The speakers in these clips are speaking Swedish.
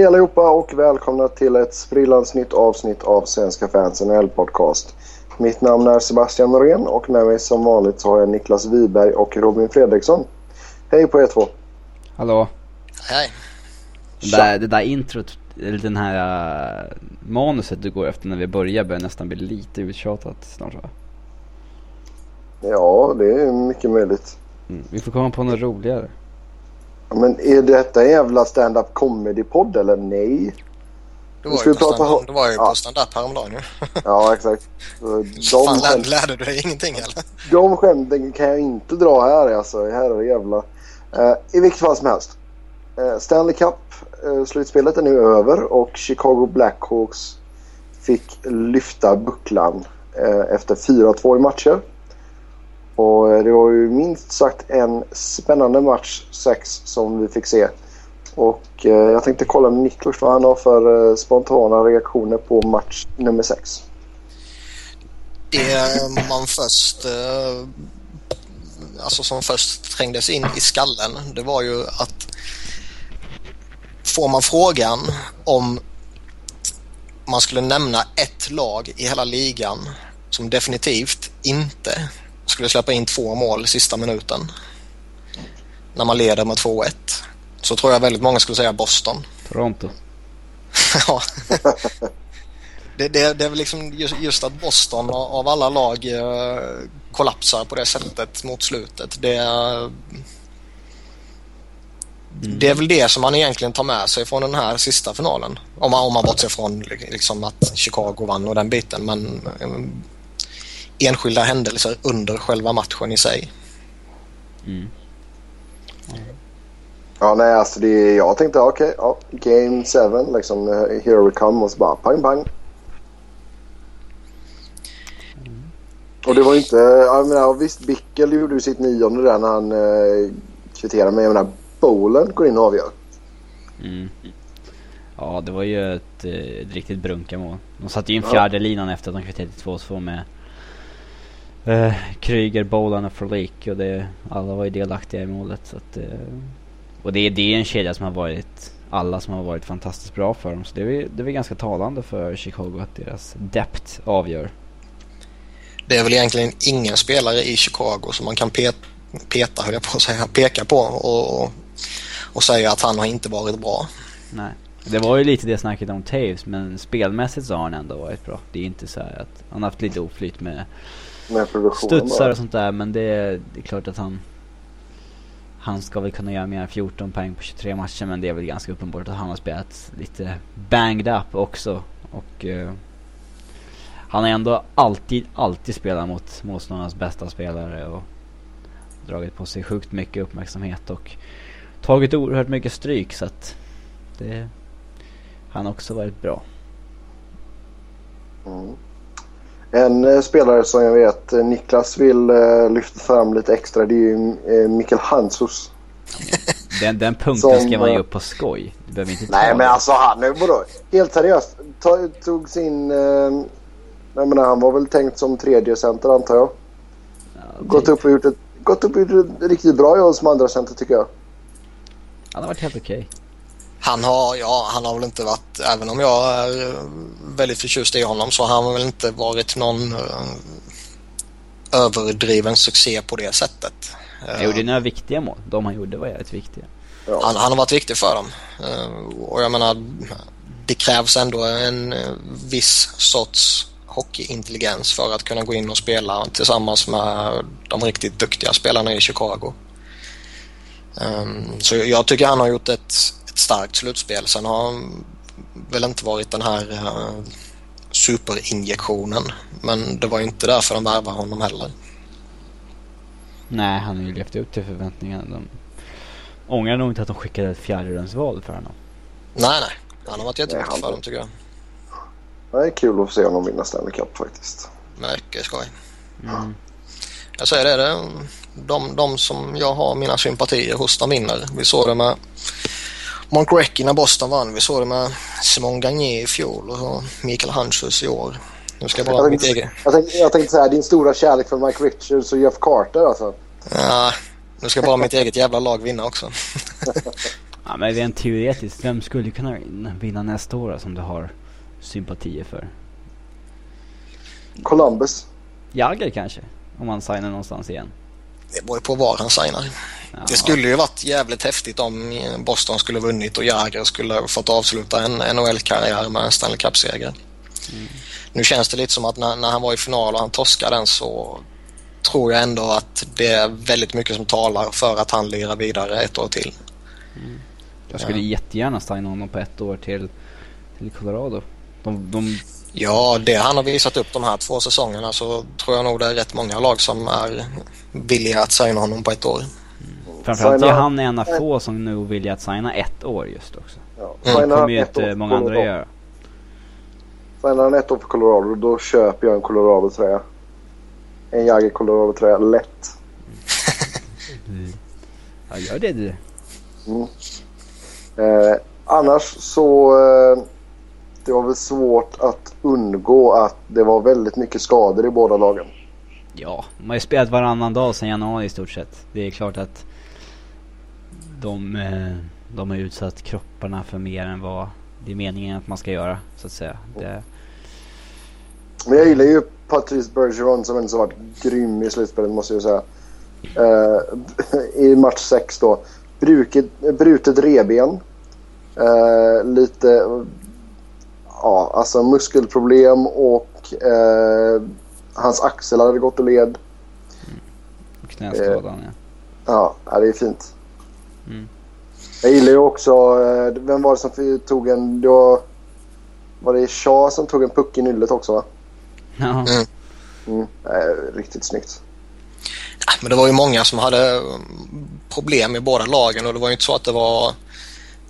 Hej allihopa och välkomna till ett sprillans nytt avsnitt av Svenska fans NHL-podcast. Mitt namn är Sebastian Norén och med mig som vanligt så har jag Niklas Wiberg och Robin Fredriksson. Hej på er två! Hallå! Hej! Det där, det där introt, eller den här uh, manuset du går efter när vi börjar börjar nästan bli lite uttjatat snart va? Ja, det är mycket möjligt. Mm, vi får komma på något roligare. Men är detta en jävla stand-up comedy-podd eller nej? Du var, ju på, stand, du var ju ja. på stand-up häromdagen ju. ja, exakt. De Fan, skämt, lärde du dig ingenting eller? De skämten kan jag inte dra här alltså. Det jävla. Uh, I vilket fall som helst. Uh, Stanley Cup-slutspelet uh, är nu över och Chicago Blackhawks fick lyfta bucklan efter 4-2 i matcher. Och eh, det var ju minst sagt en spännande match 6 som vi fick se. Och eh, jag tänkte kolla med Niklas vad han har för eh, spontana reaktioner på match nummer 6. Det man först eh, alltså som först trängdes in i skallen det var ju att får man frågan om man skulle nämna ett lag i hela ligan som definitivt inte skulle släppa in två mål sista minuten. När man leder med 2-1. Så tror jag väldigt många skulle säga Boston. Toronto. ja. Det, det, det, är väl liksom just, just, att Boston av alla lag eh, kollapsar på det sättet mot slutet. Det, mm. det är väl det som man egentligen tar med sig från den här sista finalen. Om man, om man bortser från liksom att Chicago vann och den biten. Men eh, enskilda händelser under själva matchen i sig. Mm. Ja, nej, alltså det, jag tänkte okej, okay, ja, game 7, liksom here we come och så bara pang pang. Mm. Och det var inte, jag menar visst Bickel gjorde ju sitt nionde där när han eh, kvitterade men jag menar Bolen går in och avgör. Mm. Ja, det var ju ett, eh, ett riktigt brunkamål. De satte ju in fjärde linan efter att de kvitterade 2-2 med eh, Kryger, Bolan och Frolik och det, alla var ju delaktiga i målet. Så att, eh, och det, det är en kedja som har varit, alla som har varit fantastiskt bra för dem. Så det är, det är ganska talande för Chicago att deras depth avgör. Det är väl egentligen ingen spelare i Chicago som man kan peta, peta höll jag på att säga, peka på och, och, och säga att han har inte varit bra. Nej. Det var ju lite det snacket om Taves men spelmässigt så har han ändå varit bra. Det är inte så att han har haft lite oflyt med Studsar och sånt där men det, det är klart att han han ska väl kunna göra mer än 14 poäng på 23 matcher men det är väl ganska uppenbart att han har spelat lite banged up också. Och uh, han har ändå alltid, alltid spelat mot motståndarnas bästa spelare och dragit på sig sjukt mycket uppmärksamhet och tagit oerhört mycket stryk så att det, han har också varit bra. Mm. En eh, spelare som jag vet eh, Niklas vill eh, lyfta fram lite extra det är ju Mikael Hansus. den, den punkten som, ska man ju upp på skoj. Du behöver inte Nej men alltså han är vadå? Helt seriöst. tog sin... Jag menar, han var väl tänkt som tredje center antar jag. Ja, gått, upp och gjort ett, gått upp och gjort ett riktigt bra jobb som andra center tycker jag. Han har varit helt okej. Okay. Han har, ja, han har väl inte varit, även om jag är väldigt förtjust i honom så har han väl inte varit någon uh, överdriven succé på det sättet. Han gjorde några viktiga mål. De han gjorde var jävligt viktiga. Han, han, har varit viktig för dem. Uh, och jag menar, det krävs ändå en viss sorts hockeyintelligens för att kunna gå in och spela tillsammans med de riktigt duktiga spelarna i Chicago. Um, så jag tycker han har gjort ett starkt slutspel. Sen har han väl inte varit den här uh, superinjektionen. Men det var ju inte därför de värvade honom heller. Nej, han har ju levt upp till förväntningarna. De ångrar nog inte att de skickade ett fjärderumsval för honom. Nej, nej. Han har varit jätteviktig för dem tycker jag. Det är kul att få se honom vinna Stanley Cup faktiskt. Mycket skoj. Mm. Jag säger det, det de, de som jag har mina sympatier hos de vinner. Vi såg det med Mark Recchi när Boston vann. Vi såg det med Simon Gagné i fjol och Mikael Hanschus i år. Nu ska jag bara jag mitt eget. Jag tänkte, jag tänkte säga din stora kärlek för Mike Richards och Jeff Carter alltså. Ja, nu ska bara mitt eget jävla lag vinna också. Ja, men rent teoretiskt, vem skulle kunna vinna nästa år som du har sympatier för? Columbus. Jagger kanske? Om han signar någonstans igen. Det beror på var han signar. Det skulle ju varit jävligt häftigt om Boston skulle vunnit och Jagr skulle fått avsluta en NHL-karriär med en Stanley Cup-seger. Mm. Nu känns det lite som att när, när han var i final och han torskade den så tror jag ändå att det är väldigt mycket som talar för att han lirar vidare ett år till. Jag skulle Ja. jättegärna signa honom på ett år till, till Colorado. De, de, Ja, det han har visat upp de här två säsongerna så tror jag nog det är rätt många lag som är villiga att signa honom på ett år. framförallt är han en av få som nu vill att signa ett år just också. Ja. Det Signar kommer ju ett inte många andra Colorado- göra. Signar han ett år för Colorado då köper jag en Colorado-tröja. En Jagger Colorado-tröja, lätt. Ja, gör det du. Eh, annars så... Eh, det var väl svårt att undgå att det var väldigt mycket skador i båda lagen. Ja, de har ju spelat varannan dag sedan januari i stort sett. Det är klart att de, eh, de har utsatt kropparna för mer än vad det är meningen att man ska göra, så att säga. Det, Men jag gillar ju Patrice Bergeron som ändå har varit grym i slutspelet måste jag säga. Eh, I match 6 då. Bruket, brutet reben. Eh, lite... Ja, alltså muskelproblem och eh, hans axel hade gått och led. knäskadan ja. Ja, ja, det är fint. Mm. Jag gillar ju också... eh, Vem var det som tog en... Det var, var det Shaw som tog en puck i nyllet också va? Ja. Mm. Mm. Eh, riktigt snyggt. Ja, Men det var ju många som hade mm, problem i båda lagen och det var ju inte så att det var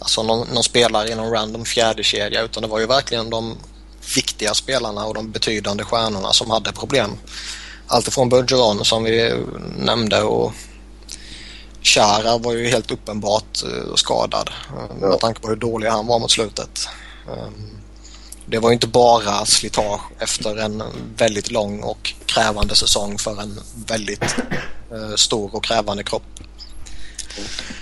alltså någon, någon spelare i någon random fjärde kedja utan det var ju verkligen de viktiga spelarna och de betydande stjärnorna som hade problem. Allt ifrån Bergeron som vi nämnde och Chara var ju helt uppenbart eh, skadad eh, Ja. med tanke på hur dålig han var mot slutet. Ehm, Det var ju inte bara slitage efter en väldigt lång och krävande säsong för en väldigt eh, stor och krävande kropp.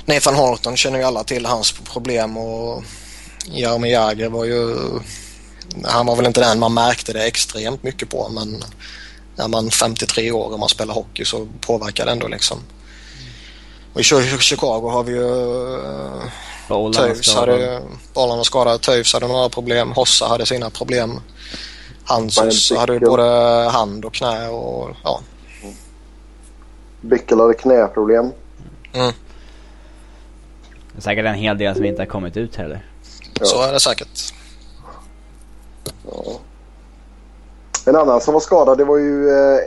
Nathan Horton känner ju alla till hans problem och Jaromir Jagr var ju... Han var väl inte den man märkte det extremt mycket på men när man 53 år och man spelar hockey så påverkar det ändå liksom. Och i Chi- Chicago har vi ju eh, skadad. hade bollarna skadade. Toews hade några problem. Hossa hade sina problem. Hansus Brian hade ju både hand och knä och ja. Bickel hade knäproblem. Mm, säkert en hel del som inte har kommit ut heller. Ja. Så är det säkert. Ja. En annan som var skadad det var ju eh,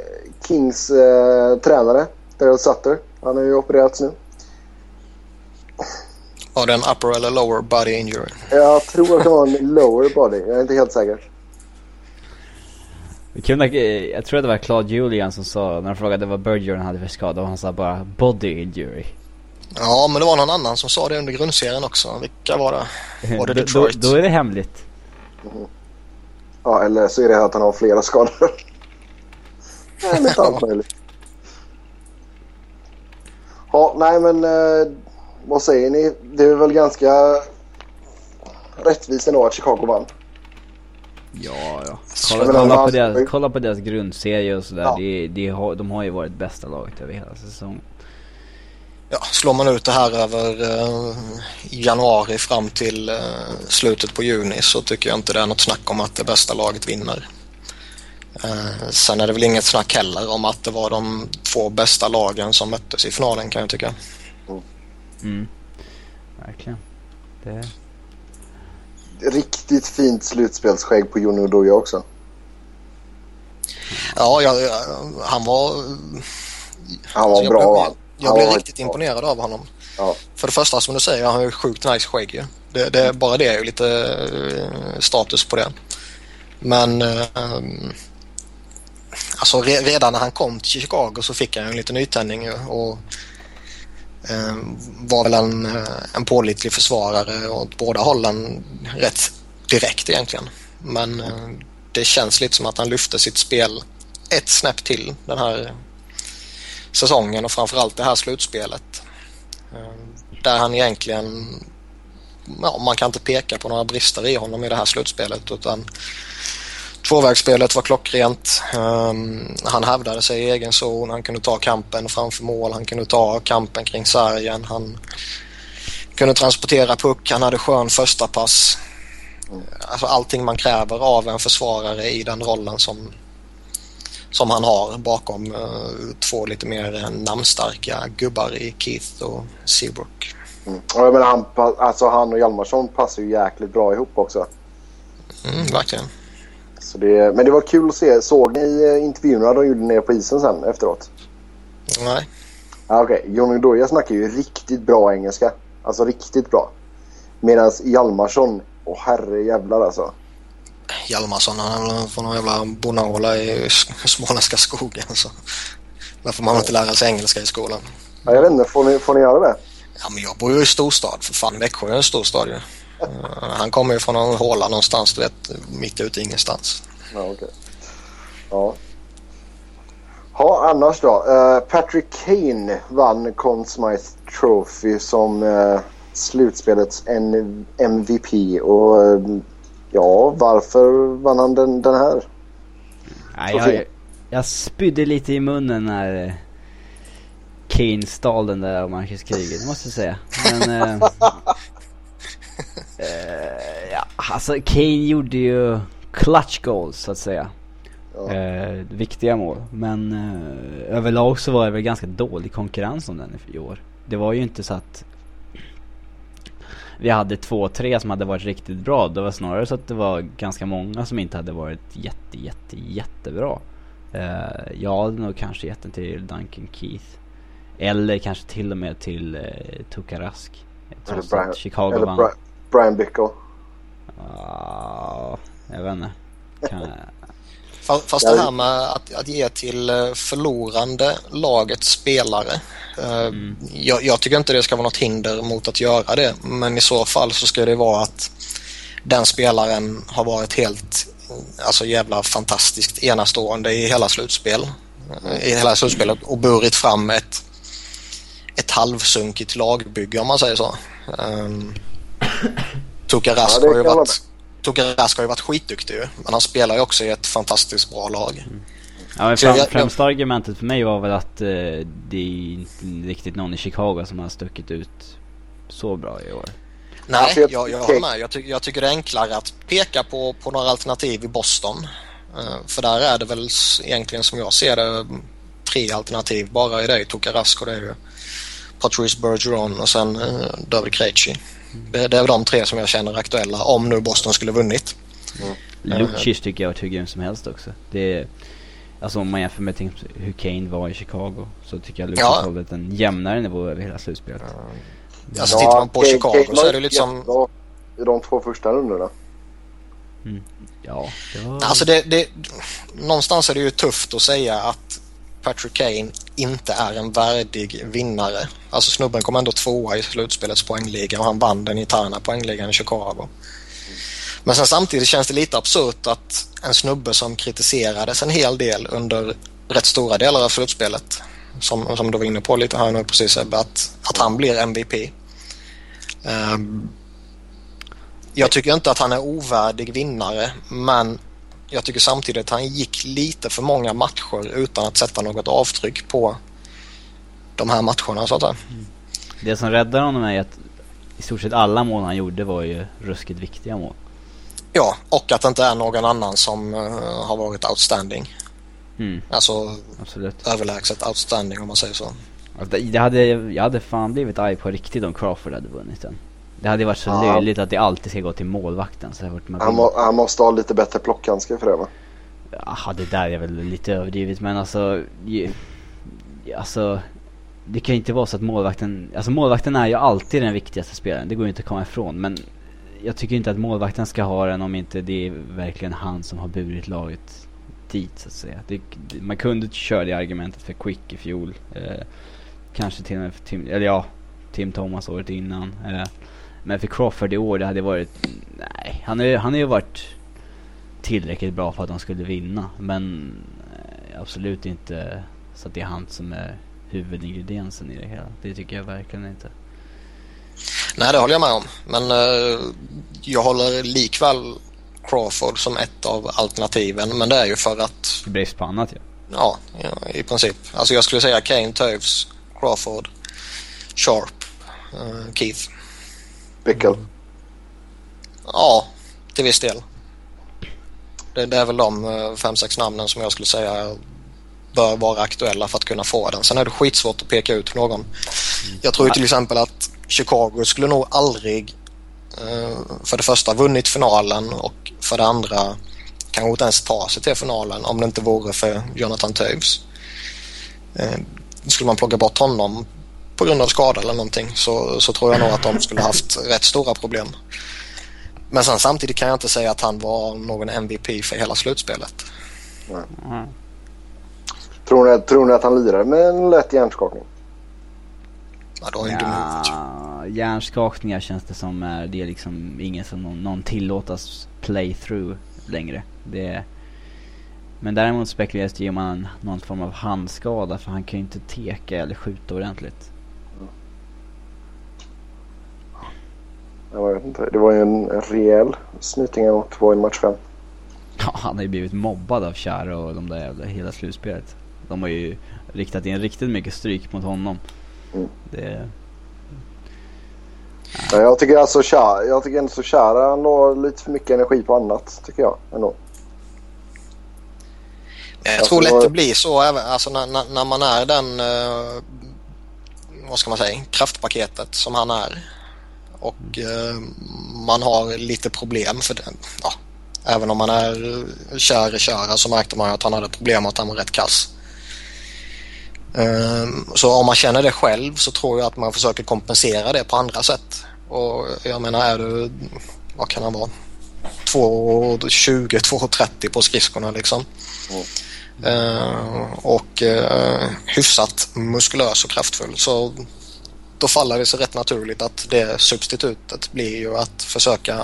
Kings eh, tränare, Daryl Sutter. Han har ju opererats nu. Var det en upper eller lower body injury? Jag tror att det var en lower body. Jag är inte helt säker. Eh, jag tror att det var Claude Julian som sa, när de frågade vad Bergeron hade för skada, och han sa bara 'body injury' Ja, men det var någon annan som sa det under grundserien också. Vilka var det? Var det då, då, Detroit? då är det hemligt. Ja, eller så är det att han har flera skador. Nej, inte allt möjligt. Ja, nej men eh, vad säger ni? Det är väl ganska rättvist ändå att Chicago vann. Ja, ja. Kolla, kolla, på deras, kolla på deras grundserie och sådär. Ja. Det, det har, de har ju varit bästa laget över hela säsongen. Ja, slår man ut det här över eh, januari fram till eh, slutet på juni så tycker jag inte det är något snack om att det bästa laget vinner. Eh, sen är det väl inget snack heller om att det var de två bästa lagen som möttes i finalen kan jag tycka. Mm. Verkligen. Det, Riktigt fint slutspelsskägg på Johnny Oduya också. Ja, jag, jag, han var... Han var alltså, jag bra. Jag blev riktigt bra. imponerad av honom. Ja. För det första som du säger, han har ju sjukt nice skägg ju. Det, det, bara det är ju lite eh, status på det. Men eh, alltså re, redan när han kom till Chicago så fick han ju en liten nytändning och eh, var väl en, en pålitlig försvarare åt båda hållen rätt direkt egentligen. Men eh, det känns lite som att han lyfte sitt spel ett snäpp till den här säsongen och framförallt det här slutspelet. Eh, Där han egentligen ja, man kan inte peka på några brister i honom i det här slutspelet utan tvåvägsspelet var klockrent. Um, han hävdade sig i egen zon, han kunde ta kampen framför mål, han kunde ta kampen kring sargen, han kunde transportera puck, han hade skön första pass. Alltså allting man kräver av en försvarare i den rollen som, som han har bakom uh, två lite mer namnstarka gubbar i Keith och Seabrook. Mm. Och jag menar, han, alltså han och Hjalmarsson passar ju jäkligt bra ihop också. Mm, verkligen. Så det, men det var kul att se. Såg ni eh, intervjuerna de gjorde nere på isen sen efteråt? Nej. Ah, Okej, okay. Johnny Doja snackar ju riktigt bra engelska. Alltså riktigt bra. Medan Hjalmarsson, åh herre jävlar alltså. Hjalmarsson han från någon jävla bonahåla i småländska skogen så. Där får man inte lära sig engelska i skolan. Ja, jag vet inte, får ni, får ni göra det? Ja men jag bor ju i storstad för fan. Växjö är en storstad ju. Han kommer ju från någon håla någonstans, du vet, mitt ute i ingenstans. Ja, okej. Okay. Ja. Ja, annars då. Uh, Patrick Kane vann Conn Smythe Trophy som uh, slutspelets MVP. Och uh, ja, varför vann han den, den här? Nej, jag, jag spydde lite i munnen när Kane stal den där av Marcus Kriger, det måste jag säga. Men... Uh, ja, alltså Kane gjorde ju clutch goals så att säga. Ja. Uh, viktiga mål. Men uh, överlag så var det väl ganska dålig konkurrens om den i år. Det var ju inte så att vi hade två, tre som hade varit riktigt bra. Det var snarare så att det var ganska många som inte hade varit jätte, jätte, jättebra. Uh, jag hade nog kanske gett den till Duncan Keith. Eller kanske till och med till uh, Tukarask. Trots att Chicago eller vann. Brian Bickle? Uh, jag vet inte. Kan... Fast det här med att, att ge till eh, förlorande lagets spelare. Eh, mm. Jag, jag, tycker inte det ska vara något hinder mot att göra det. Men i så fall så ska det vara att den spelaren har varit helt alltså jävla fantastiskt enastående i hela slutspel. I hela slutspelet och burit fram ett, ett halvsunkigt lagbygge om man säger så. Um, Tuka Rask, ja, har ju varit, Tuka Rask har ju varit skitduktig men han spelar ju också i ett fantastiskt bra lag. Mm. Ja, men fram, främsta argumentet för mig var väl att eh, det är inte riktigt någon i Chicago som har stuckit ut så bra i år. Nej, jag, jag, håller med. Jag, ty jag, tycker det är enklare att peka på, på några alternativ i Boston. Uh, för där är det väl egentligen som jag ser det tre alternativ bara i det. Tuka Rask och det är ju Patrice Bergeron och sen uh, David Krejci. Det, det är de tre som jag känner aktuella om nu Boston skulle vunnit. Mm. Lucic tycker jag har hur grym som helst också. Det är, alltså om man jämför med hur Kane var i Chicago så tycker jag Lucic ja. hållit en jämnare nivå över hela slutspelet. Mm. Alltså tittar man på Chicago Kane så är det liksom... I de två första rundorna. Mm. Ja, det var... Alltså det, det, någonstans är det ju tufft att säga att Patrick Kane inte är en värdig vinnare. Alltså snubben kom ändå tvåa i slutspelets poängliga och han vann den interna poängligan i Chicago. Men sen samtidigt känns det lite absurt att en snubbe som kritiserades en hel del under rätt stora delar av slutspelet som, som du var inne på lite här nu precis Ebbe, att, att han blir MVP. Um, ehm, jag tycker inte att han är ovärdig vinnare men jag tycker samtidigt att han gick lite för många matcher utan att sätta något avtryck på de här matcherna så att säga. Mm. Det som räddar honom är att i stort sett alla mål han gjorde var ju ruskigt viktiga mål. Ja, och att det inte är någon annan som uh, har varit outstanding. Mm. Alltså Absolut. överlägset outstanding om man säger så. Alltså, det hade, jag hade fan blivit arg på riktigt om Crawford hade vunnit den. Det hade varit så ja. löjligt att det alltid ska gå till målvakten. Så varit han, må, han måste ha lite bättre plockhandskar för det va? Ja, det där är väl lite överdrivet men alltså... Alltså... Det kan ju inte vara så att målvakten... Alltså målvakten är ju alltid den viktigaste spelaren. Det går ju inte att komma ifrån. Men jag tycker inte att målvakten ska ha den om inte det är verkligen han som har burit laget dit så att säga. Det, man kunde köra det argumentet för Quick i fjol. Eh, kanske till och med för Tim, eller ja, Tim Thomas året innan. Eh, men för Crawford i år, det hade varit... Nej, han har ju, han har ju varit tillräckligt bra för att han skulle vinna. Men eh, absolut inte så att det är han som är huvudingrediensen i det hela. Det tycker jag verkligen inte. Nej, det håller jag med om. Men uh, jag håller likväl Crawford som ett av alternativen. Men det är ju för att... Brist på annat ja. Ja, ja, i princip. Alltså jag skulle säga Kane, Toews, Crawford, Sharp, uh, Keith. Pickle? Ja, till viss del. Det, det är väl de eh, fem, sex namnen som jag skulle säga bör vara aktuella för att kunna få den. Sen är det skitsvårt att peka ut någon. Jag tror till exempel att Chicago skulle nog aldrig eh, för det första vunnit finalen och för det andra kanske inte ens ta sig till finalen om det inte vore för Jonathan Toews. Eh, skulle man plocka bort honom på grund av skada eller någonting så, så tror jag nog att de skulle haft rätt stora problem. Men sen samtidigt kan jag inte säga att han var någon MVP för hela slutspelet. Mm. Tror, ni, tror ni att han lirar med en lätt hjärnskakning? Ja, då är ja, hjärnskakningar känns det som är, det är liksom ingen som någon, någon tillåtas playthrough längre. Det är, men däremot spekuleras det ju om han någon form av handskada för han kan ju inte teka eller skjuta ordentligt. Jag vet inte. Det var ju en rejäl snyting mot två i match fem. Ja, han har ju blivit mobbad av Chara och de där jävla hela slutspelet. De har ju riktat in riktigt mycket stryk mot honom. Mm. Det... Ja, jag tycker alltså Chara, jag tycker ändå så Chara la lite för mycket energi på annat tycker jag ändå. Jag alltså, tror lätt det blir så även alltså när, när, när man är den, uh, vad ska man säga, kraftpaketet som han är. Och uh, man har lite problem för det. Ja, även om man är kär i köra så märkte man att han hade problem att han var rätt kass. Uh, så om man känner det själv så tror jag att man försöker kompensera det på andra sätt. Och jag menar är du, vad kan han vara, 2,20, 2,30 på skridskorna liksom. Mm. Uh, och uh, hyfsat muskulös och kraftfull. Så då faller det sig rätt naturligt att det substitutet blir ju att försöka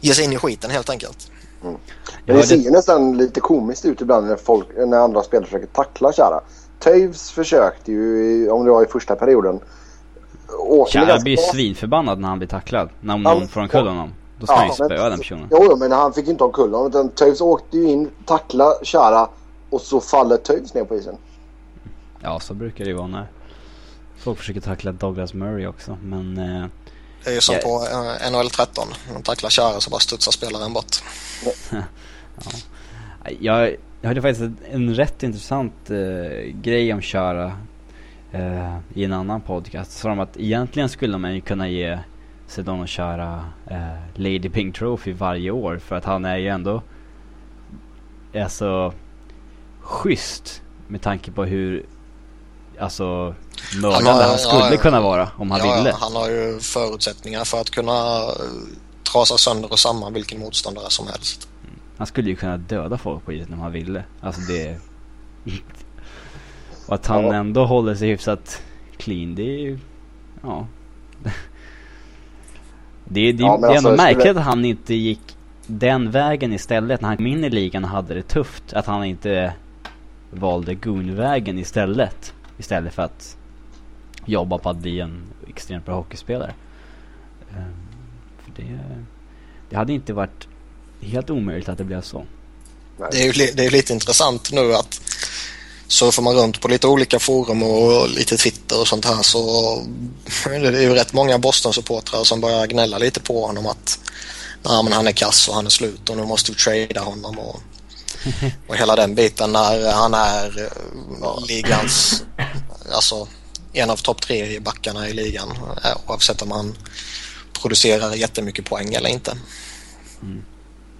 ge sig in i skiten helt enkelt. Mm. Men det ser ju nästan lite komiskt ut ibland när, folk, när andra spelare försöker tackla Chara. Toews försökte ju, om det var i första perioden. Chara blir ju svinförbannad när han blir tacklad. När någon får omkull honom. Då ska ja, han ju spöa den personen. Jo, men han fick inte omkull honom. Utan Toews åkte ju in, tackla Chara och så faller Toews ner på isen. Ja, så brukar det ju vara när folk försöker tackla Douglas Murray också. Men... Eh, det är ju som jag... på eh, NHL 13. De tacklar Chara så bara studsar spelaren bort. ja. Jag, jag hörde faktiskt en rätt intressant eh, grej om Chara eh, i en annan podcast. Så de att egentligen skulle man ju kunna ge Sedon och Chara eh, Lady Pink Trophy varje år för att han är ju ändå är så schysst med tanke på hur alltså mördande han, han skulle ja, kunna vara om han ja, ville. Han har ju förutsättningar för att kunna eh, trasa sönder och samman vilken motståndare som helst. Han skulle ju kunna döda folk på isen om han ville. Alltså det... och att han ja. ändå håller sig hyfsat clean, det är ju... Ja. det, det, ja, det är alltså, ändå märkligt skulle... att han inte gick den vägen istället när han kom in i ligan och hade det tufft. Att han inte valde gunvägen istället. Istället för att jobba på att bli en extremt bra hockeyspelare. Um, för det, det hade inte varit helt omöjligt att det blev så. Det är ju det är lite intressant nu att surfar man runt på lite olika forum och lite Twitter och sånt här så det är ju rätt många Boston-supportrar som börjar gnälla lite på honom att ja, men han är kass och han är slut och nu måste vi trada honom och, och hela den biten när han är ja, ligans, alltså en av topp tre i backarna i ligan oavsett om han producerar jättemycket poäng eller inte. Mm.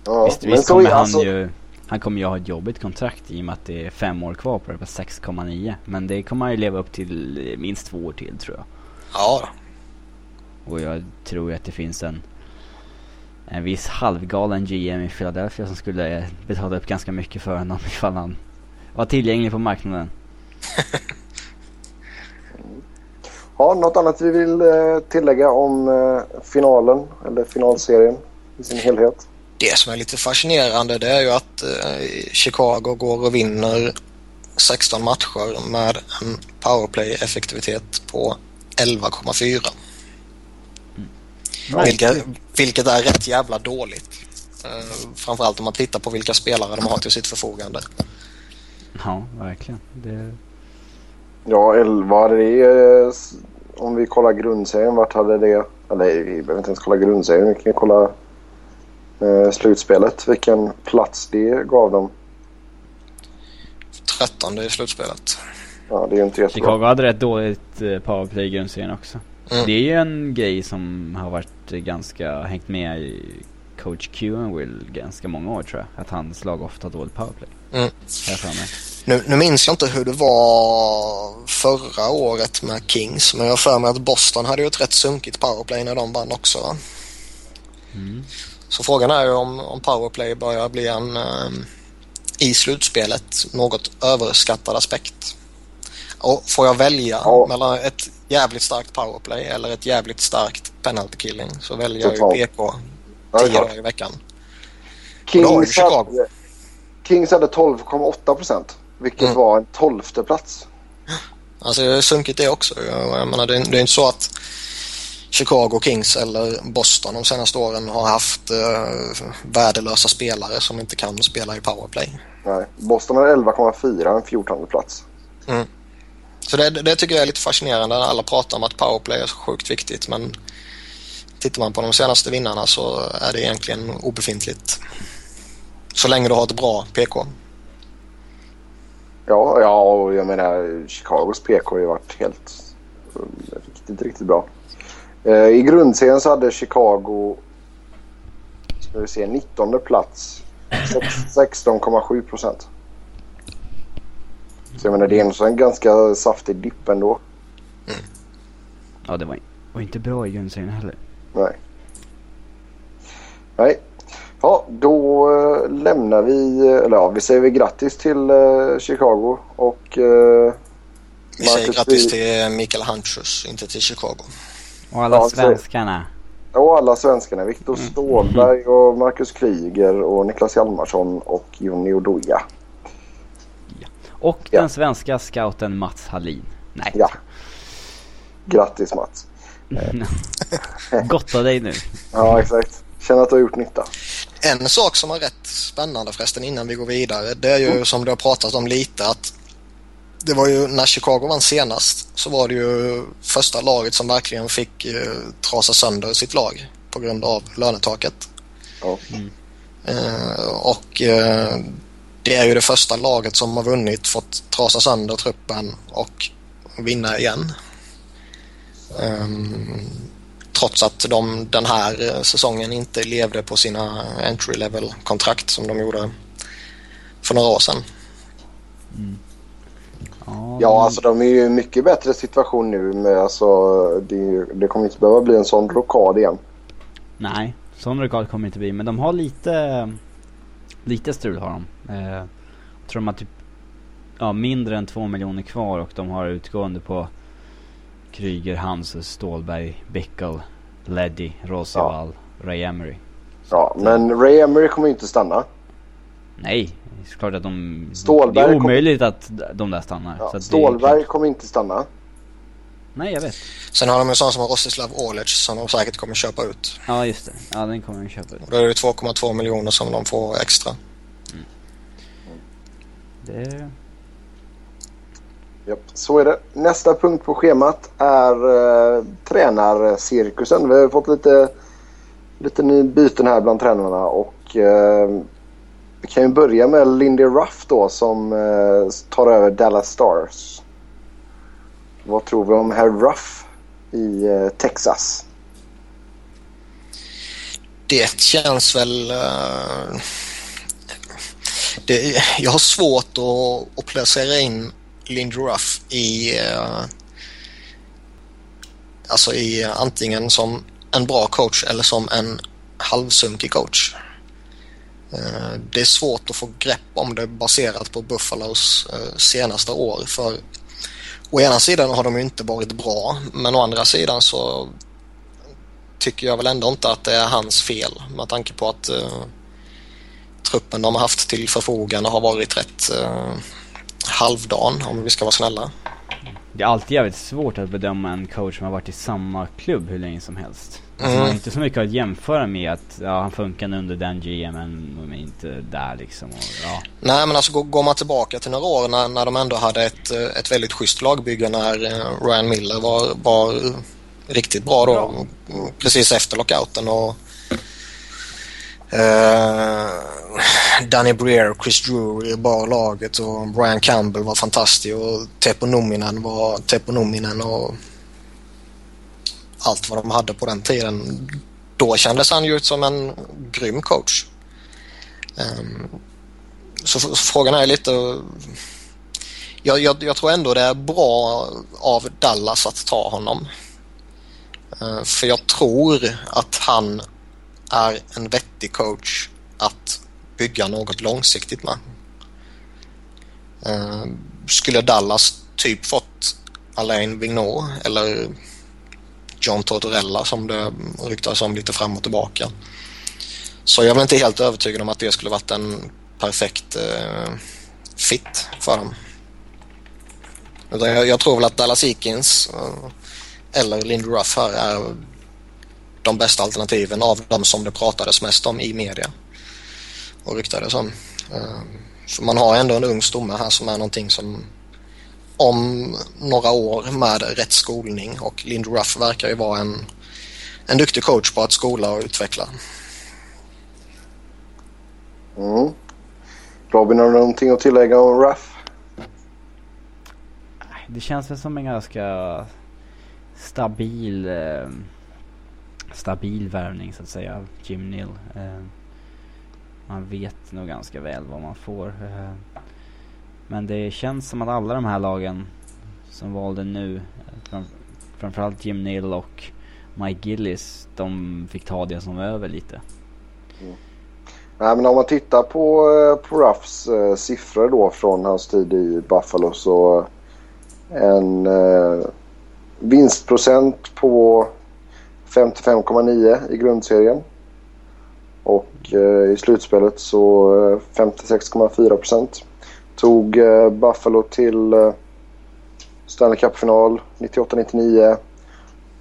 Ja, visst, visst kommer han alltså... ju han kommer ju ha ett jobbigt kontrakt i och med att det är fem år kvar på det på 6,9. Men det kommer han ju leva upp till minst två år till tror jag. Ja. Och jag tror ju att det finns en en viss halvgalen GM i Philadelphia som skulle betala upp ganska mycket för honom ifall han var tillgänglig på marknaden. ja, något annat vi vill eh, tillägga om eh, finalen eller finalserien i sin helhet? det som är lite fascinerande det är ju att eh, Chicago går och vinner 16 matcher med en powerplay-effektivitet på 11,4. Vilket, vilket är rätt jävla dåligt. Uh, framförallt om man tittar på vilka spelare de har till sitt förfogande. Ja, verkligen. Det... Ja, 11 det är, om vi kollar grundserien, vart hade det... Eller vi behöver inte ens kolla grundserien, vi kan kolla eh, slutspelet. Vilken plats det gav dem. 13 i slutspelet. Ja, det är ju inte jättebra. Chicago hade rätt dåligt eh, powerplay i grundserien också. Mm. Det är ju en grej som har varit ganska, hängt med i coach Will ganska många år tror jag. Att hans lag ofta har dåligt powerplay. Mm. Nu, nu minns jag inte hur det var förra året med Kings men jag har för mig att Boston hade ju ett rätt sunkigt powerplay när de vann också. Mm. Så frågan är ju om, om powerplay börjar bli en um, i slutspelet något överskattad aspekt. Och får jag välja ja. mellan ett jävligt starkt powerplay eller ett jävligt starkt penalty killing så väljer jag ju PK 10 dagar i veckan. Kings hade, Kings hade 12,8 procent. Vilket mm. var en tolfte plats. Alltså jag har sunkit det också. Jag, jag menar, det, det är inte så att Chicago Kings eller Boston de senaste åren har haft uh, värdelösa spelare som inte kan spela i powerplay. Nej, Boston har 11,4, en 14 plats. Mm. Så det, det, tycker jag är lite fascinerande när alla pratar om att powerplay är så sjukt viktigt men tittar man på de senaste vinnarna så är det egentligen obefintligt. Så länge du har ett bra PK. Ja, ja och jag menar Chicagos PK har ju varit helt riktigt, riktigt bra. Eh, I grundserien så hade Chicago ska vi se, 19 plats. 16,7 procent. Så jag menar det är en ganska saftig dipp ändå. Mm. Ja, det var, var inte bra i grundserien heller. Nej. Nej. Ja, då äh, lämnar vi, eller ja, vi säger vi grattis till äh, Chicago och... Äh, vi säger grattis till Mikael Huntrus, inte till Chicago. Och alla ja, svenskarna. Och alla svenskarna. Viktor mm. Stålberg och Marcus Kryger och Niklas Hjalmarsson och Jonny Oduya. Ja. Och ja. den svenska scouten Mats Hallin. Nej. Ja. Grattis Mats. Gotta dig nu. Ja, exakt. Känner att du har gjort nytta. En sak som är rätt spännande förresten innan vi går vidare. Det är ju mm. som du har pratat om lite att det var ju när Chicago vann senast så var det ju första laget som verkligen fick eh, trasa sönder sitt lag på grund av lönetaket. Mm. Eh, och eh, det är ju det första laget som har vunnit, fått trasa sönder truppen och vinna igen. Um, trots att de den här eh, säsongen inte levde på sina entry level kontrakt som de gjorde för några år sedan. Mm. Ja, alltså de är ju i mycket bättre situation nu. Med, alltså, det, det kommer inte behöva bli en sån rockad igen. Nej, sån rockad kommer inte bli. Men de har lite, lite strul har de. Eh, jag tror de har typ ja, mindre än två miljoner kvar och de har utgående på Kryger, Hanses, Stålberg, Bickel, Leddy, Rosewall, ja. Ray Emery. Ja, men Ray Emery kommer ju inte stanna. Nej, det är klart att de... Stålberg det är omöjligt kom... att de där stannar. Ja, så Stålberg kommer inte stanna. Nej, jag vet. Sen har de en sån som Rostislav Orlic som de säkert kommer köpa ut. Ja, just det. Ja, den kommer de köpa ut. Och då är det 2,2 miljoner som de får extra. Mm. Det... Japp, så är det. Nästa punkt på schemat är eh, tränarcirkusen. Vi har fått lite, lite ny byten här bland tränarna och eh, vi kan ju börja med Lindy Ruff då som eh, tar över Dallas Stars. Vad tror vi om herr Ruff i eh, Texas? Det känns väl... Uh, det, jag har svårt att, att placera in Lindy Ruff i... Uh, alltså i eh, antingen som en bra coach eller som en halvsunkig coach. Eh, det är svårt att få grepp om det baserat på Buffalos senaste år för å ena sidan har de ju inte varit bra men å andra sidan så tycker jag väl ändå inte att det är hans fel med tanke på att uh, truppen de har haft till förfogande har varit rätt uh, halvdan om vi ska vara snälla. det är alltid jävligt svårt att bedöma en coach som har varit i samma klubb hur länge som helst. Alltså Mm. man har inte så mycket att jämföra med att, ja han funkar under den GMen men inte där liksom. Och, ja. Nej, men alltså går- går man tillbaka till några år när, när de ändå hade ett, eh, ett väldigt schysst lagbygge när eh, Ryan Miller var, var riktigt bra då. Bra. Precis efter lockouten och eh, Danny Breer och Chris Drury bar laget och Brian Campbell var fantastisk och Teppo Numminen var Teppo Numminen och allt vad de hade på den tiden. Då kändes han ju ut som en grym coach. Ehm, så frågan är lite... Jag, jag, jag tror ändå det är bra av Dallas att ta honom. Ehm, för jag tror att han är en vettig coach att bygga något långsiktigt med. Eh, skulle Dallas typ fått Alain Vigneault eller John Tortorella som det ryktas om lite fram och tillbaka. Så jag är inte helt övertygad om att det skulle varit en perfekt eh, fit för dem. Jag, jag tror väl att Dallas Eakins eh, eller Lindy Ruff här är de bästa alternativen av de som det pratades mest om i media och ryktades om. Eh, för man har ändå en ung stomme här som är någonting som om några år med rätt skolning och Lindy Ruff verkar ju vara en, en duktig coach på att skola och utveckla. Mm. Robin, har du någonting att tillägga om Ruff? Det känns väl som en ganska stabil eh, stabil värvning så att säga Jim Neal. Man vet nog ganska väl vad man får. Eh. Men det känns som att alla de här lagen som valde nu, fram, framförallt Jim Neal och Mike Gillis, de fick ta det som var över lite. Mm. Nej, men om man tittar på, eh, på Ruffs eh, siffror då från hans tid i Buffalo så eh, en eh, vinstprocent på 55,9 i grundserien. Och eh, i slutspelet så eh, 56,4 procent. Tog eh, Buffalo till Stanley Cup-final 98-99.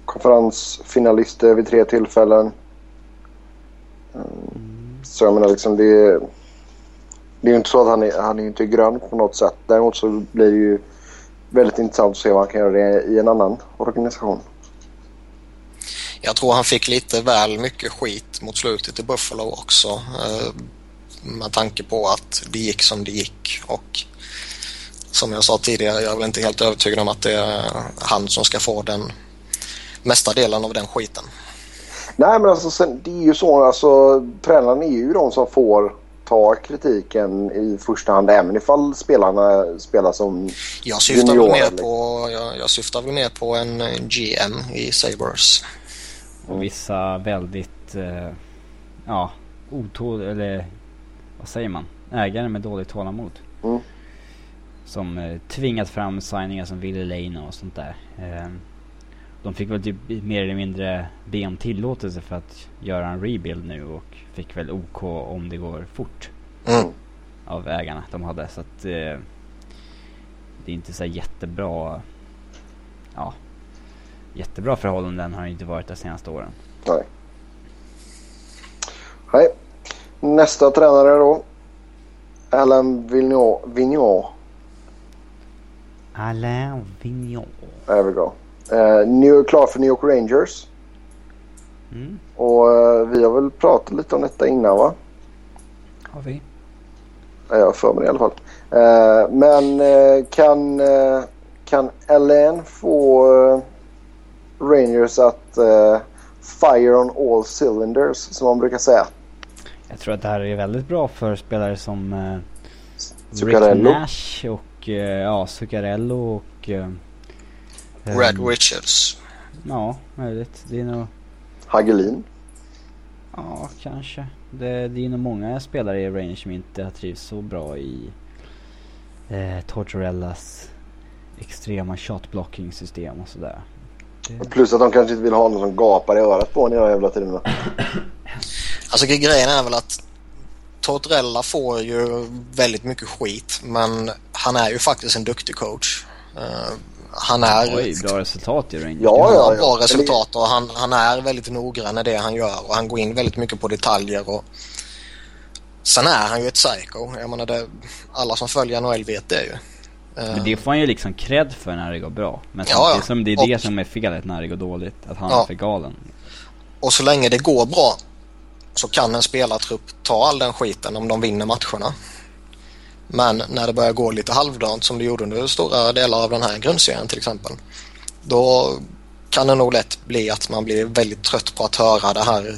Konferensfinalister vid tre tillfällen. Mm. Så jag menar liksom det är, det är ju inte så att han är, han är inte grön på något sätt. Däremot så blir det ju väldigt intressant att se vad han kan göra i en annan organisation. Jag tror han fick lite väl mycket skit mot slutet i Buffalo också. Eh, med tanke på att det gick som det gick och som jag sa tidigare, jag är väl inte helt övertygad om att det är han som ska få den mesta delen av den skiten. Nej men alltså sen, det är ju så alltså tränarna är ju de som får ta kritiken i första hand även ifall spelarna spelar som Jag syftar väl Junior, mer på, jag, jag syftar väl mer på en GM i Sabres. Och vissa väldigt, eh, ja, otål eller vad säger man? Ägare med dåligt tålamod. Mm. Som eh, tvingat fram signingar som Ville Lane och sånt där. Eh, de fick väl typ mer eller mindre be om tillåtelse för att göra en rebuild nu och fick väl OK om det går fort Mm. av ägarna de hade. Så att eh, det är inte så jättebra, ja, jättebra förhållanden har det inte varit de senaste åren. Nej. Nej. Nästa tränare då. Alain. Vigneault Alain Vigneault. är väl bra. Eh, New, klar för New York Rangers. Mm, Och eh, vi har väl pratat lite om detta innan va? har vi. Ja, jag har för mig det i alla fall. Eh, men kan, kan Alain få Rangers att eh, fire on all cylinders som man brukar säga? Jag tror att det här är väldigt bra för spelare som eh, Rick. Nash och eh, ja, Zuccarello och... Eh, Red ehm, Richards. Ja, möjligt. Det är nog... Hagelin. Ja, kanske. Det, det är nog många spelare i Rangers som inte har trivts så bra i eh, Tortorellas extrema shotblocking system och sådär. Det, Plus att de kanske inte vill ha någon som gapar i örat på en hela jävla tiden. Alltså grejen är väl att Tortorella får ju väldigt mycket skit men han är ju faktiskt en duktig coach. Eh, han är... Oj, bra resultat i Rangers. Ja, ja, bra resultat och han, han är väldigt noggrann i det han gör och han går in väldigt mycket på detaljer. Och... Sen är han ju ett psycho. Jag menar det, alla som följer NHL vet det ju. Men det får han ju liksom cred för när det går bra. Men Ja, ja. som, det är det Och- som är felet när det går dåligt. Att han Ja. är för galen. Och så länge det går bra så kan en spelartrupp ta all den skiten om de vinner matcherna. Men när det börjar gå lite halvdant som det gjorde under stora delar av den här grundserien till exempel. Då kan det nog lätt bli att man blir väldigt trött på att höra det här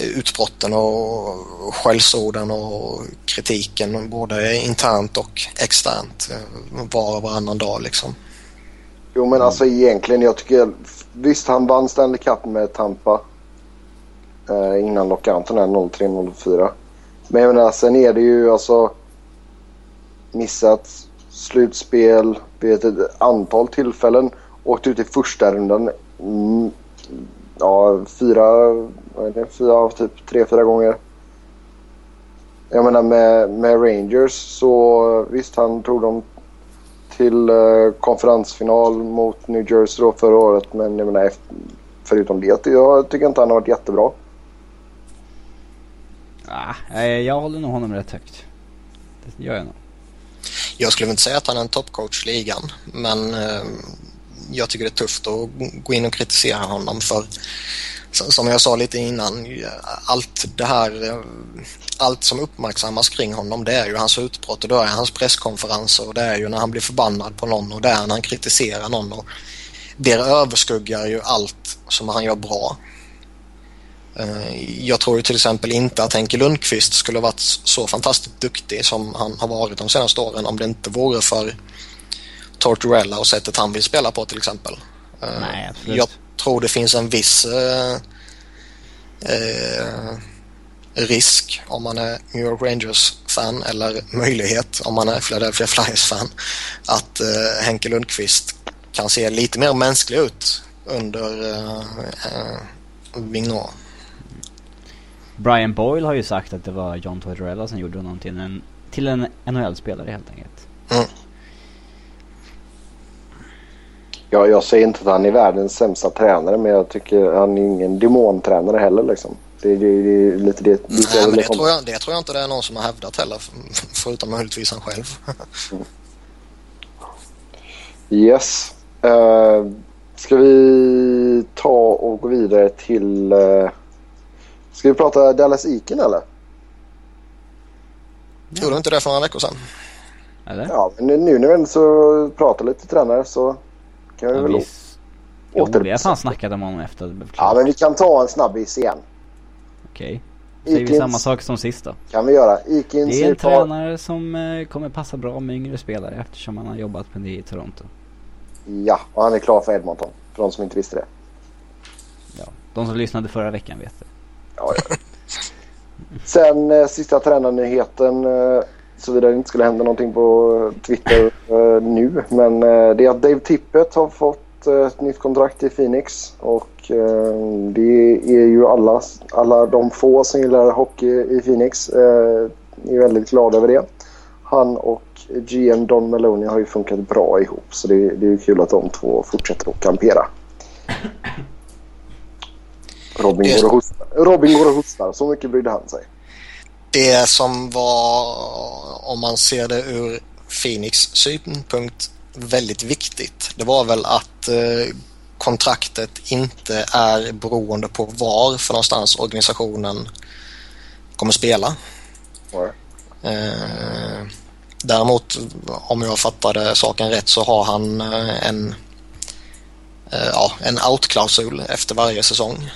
utbrotten och skällsorden och kritiken både internt och externt var och varannan dag liksom. Jo men alltså egentligen jag tycker visst han vann Stanley Cup med Tampa eh, innan lockouten där 03-04. Men jag menar sen är det ju alltså missat slutspel vid ett antal tillfällen. Åkt ut i första rundan mm, ja, fyra, det, fyra av typ tre, fyra gånger. Jag menar med, med Rangers så visst han tog dem till eh, konferensfinal mot New Jersey då förra året. Men jag menar, förutom det, jag tycker inte han har varit jättebra. Ah, eh, jag håller nog honom rätt högt. Det gör jag nog. Jag skulle inte säga att han är en toppcoach i ligan men eh, jag tycker det är tufft att gå in och kritisera honom för som jag sa lite innan, allt det här, eh, allt som uppmärksammas kring honom det är ju hans utbrott och det är hans presskonferenser och det är ju när han blir förbannad på någon och det är när han kritiserar någon och det överskuggar ju allt som han gör bra. Eh, Jag tror ju till exempel inte att Henke Lundqvist skulle varit så fantastiskt duktig som han har varit de senaste åren om det inte vore för Tortorella och sättet han vill spela på till exempel. Eh, Nej, absolut. Jag tror det finns en viss eh, eh, risk om man är New York Rangers-fan eller möjlighet om man är Philadelphia Flyers-fan att eh, Henke Lundqvist kan se lite mer mänsklig ut under eh, eh, Vigneault. Brian Boyle har ju sagt att det var John Tortorella som gjorde honom till en, till en NHL-spelare helt enkelt. Mm. Ja, jag säger inte att han är världens sämsta tränare men jag tycker han är ingen demontränare heller liksom. Det, det, det är lite det. lite Nej, men det liksom- tror, jag, det tror jag inte det är någon som har hävdat heller, förutom möjligtvis han själv. Yes. Uh, ska vi ta och gå vidare till... Uh, ska vi prata Dallas Iken eller? Gjorde du inte det för några veckor sedan? Eller? Ja, men nu när vi ändå så pratar lite tränare så kan vi Ja, väl visst. Jo, vi har fan snackat om honom efter det Ja, men vi kan ta en snabbis igen. Okej. Säger vi Ikens- samma sak som sist då? Kan vi göra. Ikens Det är en tar- tränare som eh, kommer passa bra med yngre spelare eftersom han har jobbat med det i Toronto. Ja, och han är klar för Edmonton. För de som inte visste det. Ja. De som lyssnade förra veckan vet det. Ja, ja. Sen eh, sista tränarnyheten. Eh, såvida det inte skulle hända någonting på Twitter eh, nu. Men eh, det är att Dave Tippett har fått eh, ett nytt kontrakt i Phoenix. Och eh, det är ju alla, alla de få som gillar hockey i Phoenix eh, är väldigt glada över det. Han och GM Don Maloney har ju funkat bra ihop. Så det, det är ju kul att de två fortsätter att kampera. Robin går och hostar. Robin går och hostar. Så mycket brydde han sig. Det som var, om man ser det ur Phoenix synpunkt, väldigt viktigt. Det var väl att eh, kontraktet inte är beroende på var för någonstans organisationen kommer spela. Eh, däremot, om jag fattade saken rätt, så har han eh, en, eh, ja, en out-klausul efter varje säsong.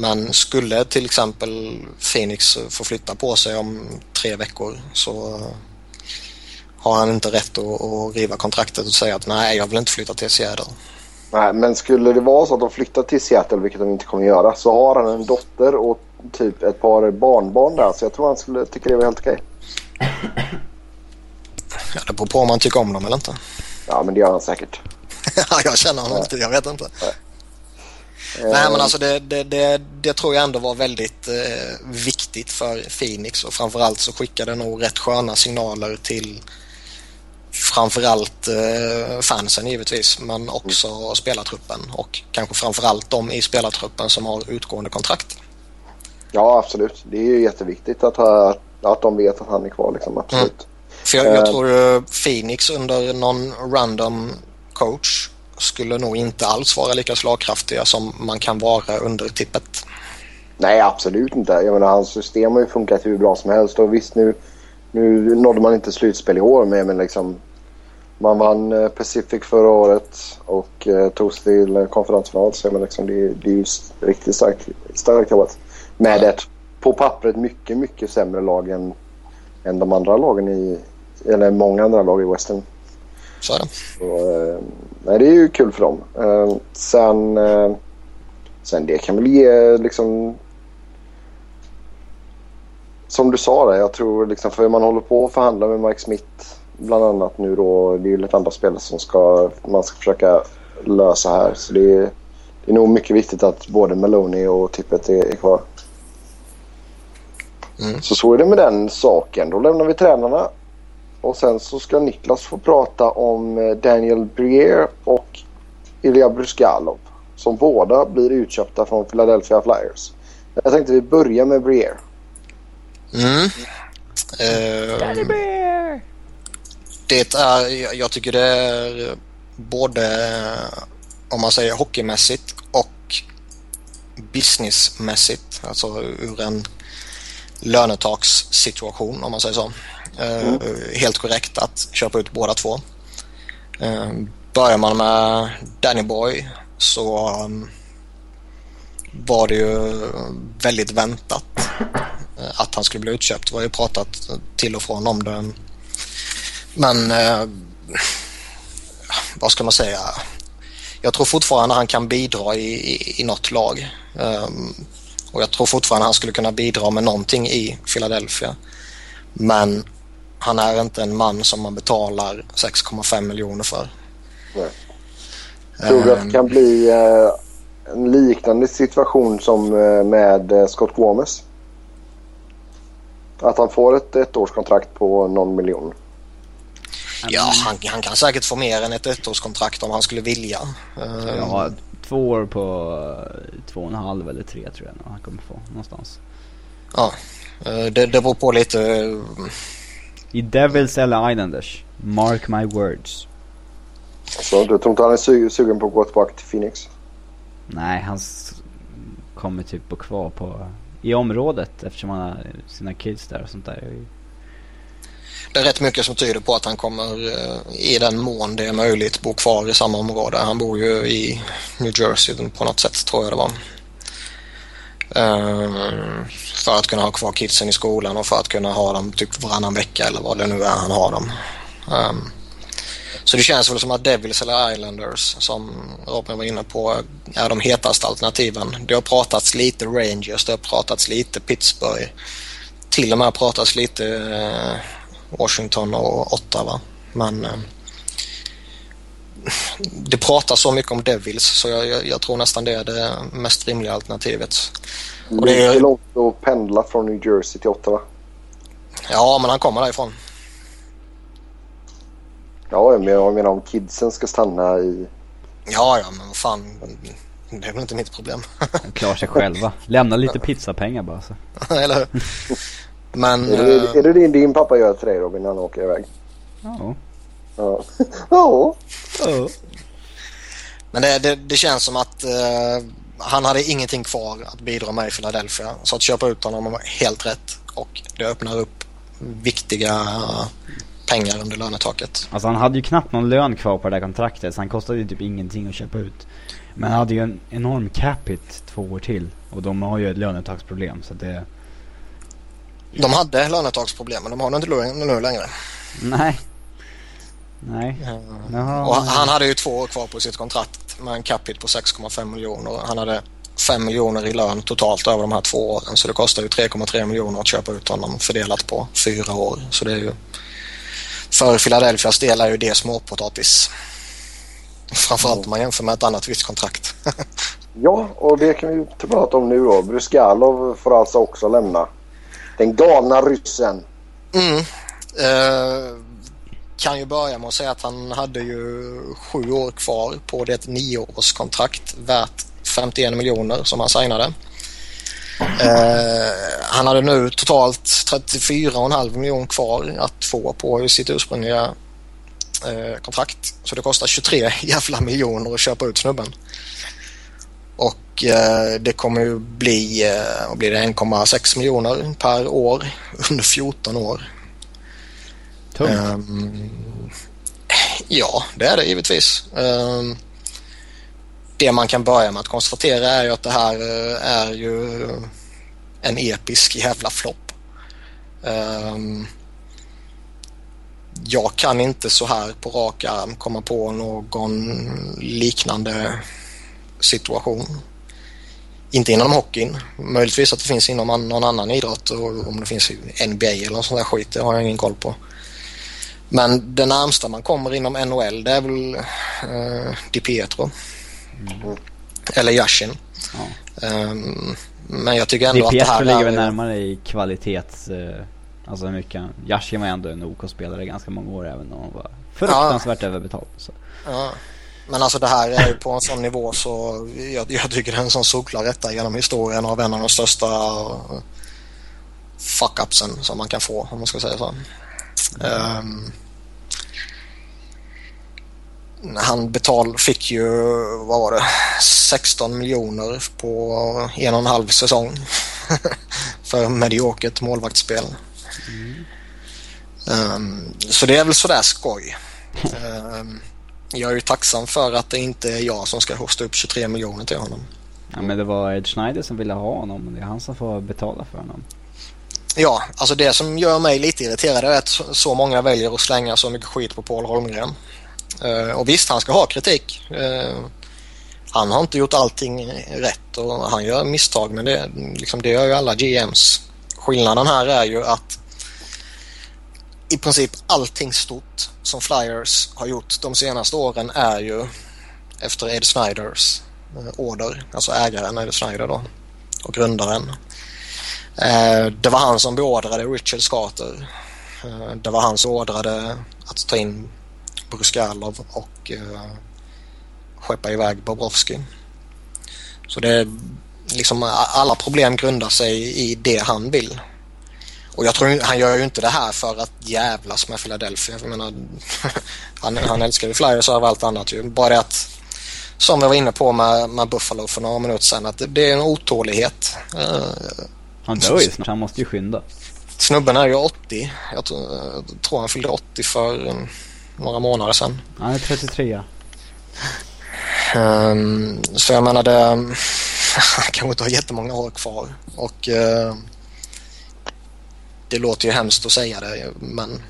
Men skulle till exempel Phoenix få flytta på sig om tre veckor så har han inte rätt att, att riva kontraktet och säga att nej, jag vill inte flytta till Seattle. Nej, men skulle det vara så att de flyttar till Seattle, vilket de inte kommer göra, så har han en dotter och typ ett par barnbarn där. Så jag tror han skulle tycka det var helt okej. Ja, det beror på om man tycker om dem eller inte. Ja, men det gör han säkert. Ja, jag känner honom inte, jag vet inte. Eh, Nej men alltså det, det, det, det tror jag ändå var väldigt eh, viktigt för Phoenix och framförallt så skickade nog rätt sköna signaler till framförallt eh, fansen givetvis men också mm. spelartruppen och kanske framförallt de i spelartruppen som har utgående kontrakt. Ja absolut. Det är ju jätteviktigt att, ha, att de vet att han är kvar. Liksom. Absolut. Mm. För jag, jag tror ju Phoenix under någon random coach skulle nog inte alls vara lika slagkraftiga som man kan vara under tippet. Nej, absolut inte. Jag menar, hans system har ju funkat hur bra som helst. Och visst, nu, nu nådde man inte slutspel i år med, men liksom... Man vann eh, Pacific förra året och eh, tog sig till eh, konferensfinal. Så men liksom, det, det är ju riktigt starkt, starkt jobbat. Med ett på pappret mycket, mycket sämre lag än, än de andra lagen i... Eller många andra lag i Western. Så är det. Så, eh, nej, det är ju kul för dem. Eh, sen, eh, sen det kan väl ge liksom... Som du sa där, jag tror liksom för man håller på att förhandla med Mike Smith bland annat nu då. Det är ju lite andra spelare som ska, man ska försöka lösa här. Så det är, det är nog mycket viktigt att både Maloney och Tippet är, är kvar. Mm. Så så är det med den saken. Då lämnar vi tränarna och sen så ska Niklas få prata om eh, Daniel Briere och Ilja Bruskalov. Som båda blir utköpta från Philadelphia Flyers. Jag tänkte vi börjar med Briere. Mm. Uh! Det är, jag tycker det är både om man säger hockeymässigt och businessmässigt. Alltså ur en lönetakssituation om man säger så. Mm. Helt korrekt att köpa ut båda två. Eh, börjar man med Danny Boy så ehm, var det ju väldigt väntat eh, att han skulle bli utköpt. Det var ju pratat till och från om det. Men vad ska man säga? Jag tror fortfarande han kan bidra i, i, i något lag. Ehm, och jag tror fortfarande han skulle kunna bidra med någonting i Philadelphia. Men han är inte en man som man betalar 6,5 miljoner för. Nej. Tror du att det kan bli eh, en liknande situation som eh, med eh, Scott Gomez? Att han får ett ettårskontrakt på någon miljon? Ja, han, han, kan säkert få mer än ett ettårskontrakt om han skulle vilja. Ja, två år på två och en halv eller tre tror jag han kommer få någonstans. Ja, det, det beror på lite i Devils eller Islanders. Mark my words. Så du tror inte han är su sugen på att gå tillbaka till Phoenix? Nej, han kommer typ bo kvar på, i området eftersom han har sina kids där och sånt där. Det är rätt mycket som tyder på att han kommer eh, i den mån det är möjligt bo kvar i samma område. Han bor ju i New Jersey på något sätt tror jag det var. Ehm, för att kunna ha kvar kidsen i skolan och för att kunna ha dem typ varannan vecka eller vad det nu är han har dem. Ehm, så det känns väl som att Devils eller Islanders som Robin var inne på är de hetaste alternativen. Det har pratats lite Rangers, det har pratats lite Pittsburgh. Till och med pratats lite eh, Washington och Ottawa. Men ehm, det pratas så mycket om Devils så jag, jag, jag, tror nästan det är det mest rimliga alternativet. Och det är långt att pendla från New Jersey till Ottawa. Ja, men han kommer därifrån. Ja, men jag menar om kidsen ska stanna i... Ja, ja, men vad fan. Det är väl inte mitt problem. De klarar sig själva. Lämna lite pizzapengar bara så. Eller hur? Men... Är det, är det din, din pappa gör till dig Robin när han åker iväg? Ja. Ja. ja. ja. Men det, det, det, känns som att uh, han hade ingenting kvar att bidra med i Philadelphia. Så att köpa ut honom var helt rätt och det öppnar upp viktiga pengar under lönetaket. Alltså han hade ju knappt någon lön kvar på det där kontraktet så han kostade ju typ ingenting att köpa ut. Men han hade ju en enorm capita två år till och de har ju ett lönetaksproblem så det... De hade lönetaksproblem men de har det inte nu längre. Nej. Nej. Och han hade ju två år kvar på sitt kontrakt med en capita på 6,5 miljoner. Han hade 5 miljoner i lön totalt över de här två åren så det kostar ju 3,3 miljoner att köpa ut honom fördelat på fyra år. Så det är ju för Philadelphias del är ju det småpotatis. Framförallt om man jämför med ett annat visst kontrakt. ja, och det kan vi prata om nu då. Bruskalov får alltså också lämna. Den galna ryssen. Mm. Uh kan ju börja med att säga att han hade ju sju år kvar på det nioårskontrakt värt 51 miljoner som han signade. Eh, han hade nu totalt 34,5 miljoner kvar att få på sitt ursprungliga eh, kontrakt. Så det kostar 23 jävla miljoner att köpa ut snubben. Och eh, det kommer ju bli, eh, blir det 1,6 miljoner per år under 14 år. Tungt. Ehm, ja, det är det givetvis. Um, det man kan börja med att konstatera är ju att det här eh, är ju en episk jävla flopp. Um, jag kan inte så här på rak arm komma på någon liknande situation. Inte inom hockeyn. Möjligtvis att det finns inom någon annan idrott och om det finns i NBA eller sån där skit, det har jag ingen koll på. Men det närmsta man kommer inom NHL det är väl eh, Di Pietro. Eller Yashin. Ja. Ehm, men jag tycker ändå Di att det Pietro här ligger väl närmare i kvalitets... Eh, alltså hur mycket. Yashin var ändå en OK-spelare ganska många år även om han var fruktansvärt överbetald. Så. Ja. Men alltså det här är på en sån nivå så jag, jag tycker det är en sån solklar rätta genom historien av en av de största fuck-upsen som man kan få om man ska säga så. Ehm, han betal, fick ju, vad var det, 16 miljoner på en och en halv säsong för mediokert målvaktsspel. Ehm, så det är väl sådär skoj. Ehm, jag är ju tacksam för att det inte är jag som ska hosta upp 23 miljoner till honom. Ja men det var Ed Schneider som ville ha honom och det är han som får betala för honom. Ja, alltså det som gör mig lite irriterad är att så- många väljer att slänga så mycket skit på Paul Holmgren. Eh, och visst, han ska ha kritik. Eh, han har inte gjort allting rätt och han gör misstag men det, liksom, det gör ju alla GMs. Skillnaden här är ju att i princip allting stort som Flyers har gjort de senaste åren är ju efter Ed Snyders eh, order, alltså ägaren Ed Snyder då och grundaren. Eh, det var han som beordrade Richard Scarter. Eh, det var han som ordrade att ta in Bruskalov och eh, skeppa iväg Bobrovski. Så det är liksom alla problem grundar sig i det han vill. Och jag tror han gör ju inte det här för att jävlas med Philadelphia. Jag menar, han, han älskar ju Flyers över allt annat ju. Bara det att som vi var inne på med, med Buffalo för några minuter sedan att det, det är en otålighet. Eh, Han dör ju snart, han måste ju skynda. Snubben är ju 80. Jag tror, jag tror han fyllde 80 för um, några månader sedan. Han är 33 Ehm, så jag menar det... Han kanske inte har jättemånga år kvar. Och eh, det låter ju hemskt att säga det men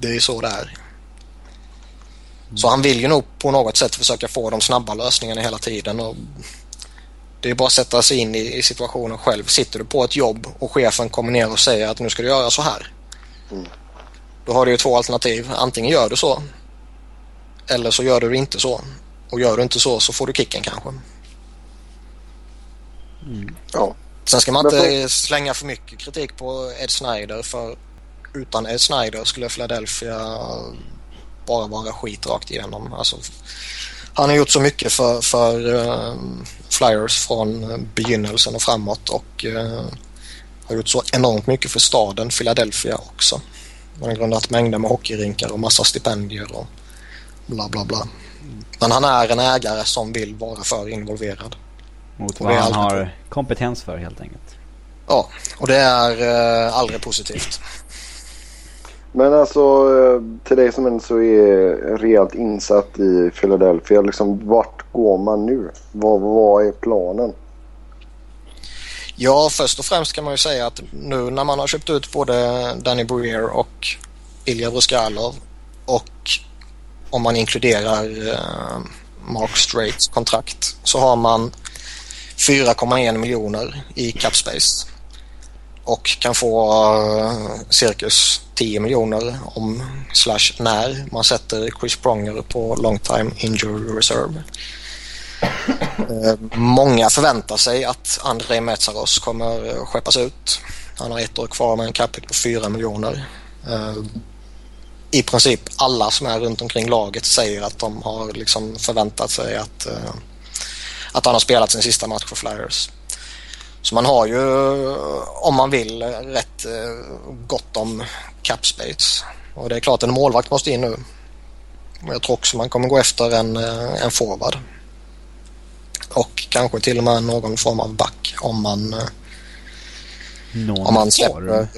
det är ju så det är. Så han vill ju nog på något sätt försöka få de snabba lösningarna hela tiden. Och det är bara att sätta sig in i, i situationen själv. Sitter du på ett jobb och chefen kommer ner och säger att nu ska du göra så här. Då har du ju två alternativ. Antingen gör du så eller så gör du inte så. Och gör du inte så så får du kicken kanske. Ja. Sen ska man inte slänga för mycket kritik på Ed Snyder för utan Ed Snyder skulle Philadelphia bara vara skit rakt igenom. Alltså, han har gjort så mycket för, för eh, Flyers från begynnelsen och framåt och eh, har gjort så enormt mycket för staden Philadelphia också. Han har grundat mängder med hockeyrinkar och massa stipendier och bla bla bla. Men han är en ägare som vill vara för involverad. Mot vad han har kompetens för helt enkelt. Ja, och det är eh, aldrig positivt. Men alltså eh, till dig som ändå så är rejält insatt i Philadelphia. Liksom, vart går man nu? Vad, vad är planen? Ja, först och främst kan man ju säga att nu när man har köpt ut både Danny Breer och Ilja Bruskalov och om man inkluderar eh, Mark Straits kontrakt så har man 4,1 miljoner i cap space och kan få eh, cirkus 10 miljoner om slash när man sätter Chris Pronger på long time injury reserve. Eh, många förväntar sig att Andrei Metsaros kommer eh, skeppas ut. Han har ett år kvar med en capita på 4 miljoner. Eh, I princip alla som är runt omkring laget säger att de har liksom förväntat sig att, att han har spelat sin sista match för Flyers. Så man har ju, om man vill, rätt uh, gott om cap space. Och det är klart en målvakt måste in nu. Jag tror också man kommer gå efter en, uh, en forward. Och kanske till och med någon form av back om man, Någon om man släpper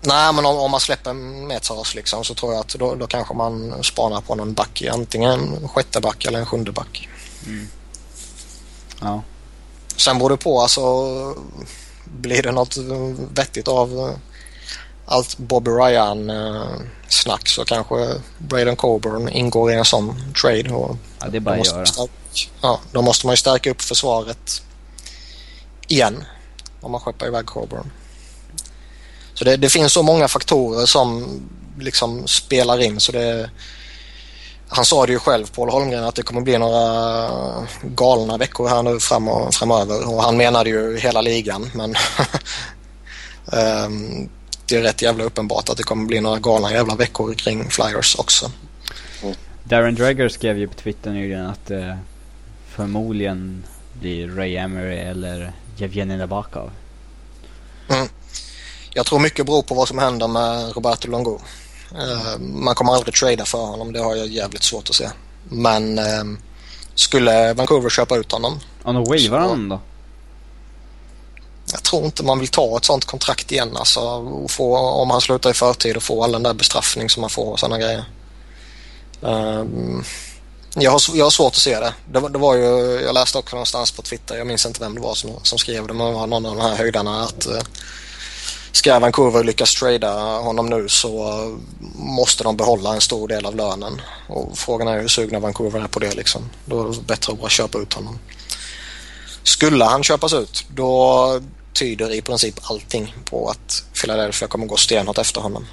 Nej, men om, om man släpper Metsaros liksom så tror jag att då, då kanske man spanar på någon back antingen en sjätte back eller en sjunde back. Ja. Sen beror det på alltså blir det något vettigt av eh, allt Bobby Ryan snack så kanske Braden Coburn ingår i en sån trade. Och ja, det är bara att måste, göra. stärka, ja, då måste man ju stärka upp försvaret igen om man skeppar iväg Coburn. Så det, det finns så många faktorer som liksom spelar in så det han sa det ju själv, Paul Holmgren, att det kommer bli några galna veckor här nu fram och, framöver. Och han menade ju hela ligan, men ehm, det är rätt jävla uppenbart att det kommer bli några galna jävla veckor kring Flyers också. Darren Dreger skrev ju på Twitter nyligen att det förmodligen blir Ray Emery eller Jevgenij Nabokov. Jag tror mycket beror på vad som händer med Roberto Longo. Eh, man kommer aldrig trada för honom, det har jag jävligt svårt att se. Men eh, skulle Vancouver köpa ut honom, Om de wavar honom då? jag tror inte man vill ta ett sånt kontrakt igen alltså. Och få, om han slutar i förtid och få all den där bestraffning som man får och sådana grejer. Ehm, jag, har, jag har svårt att se det. Det, var- det var ju, jag läste också någonstans på Twitter, jag minns inte vem det var som, som skrev det, men det var någon av de här höjdarna att uh, ska Vancouver lyckas trada honom nu så eh, måste de behålla en stor del av lönen. Och frågan är hur sugna Vancouver är på det liksom. Då är det bättre att bara köpa ut honom. Skulle han köpas ut då tyder i princip allting på att Philadelphia kommer gå stenhårt efter honom.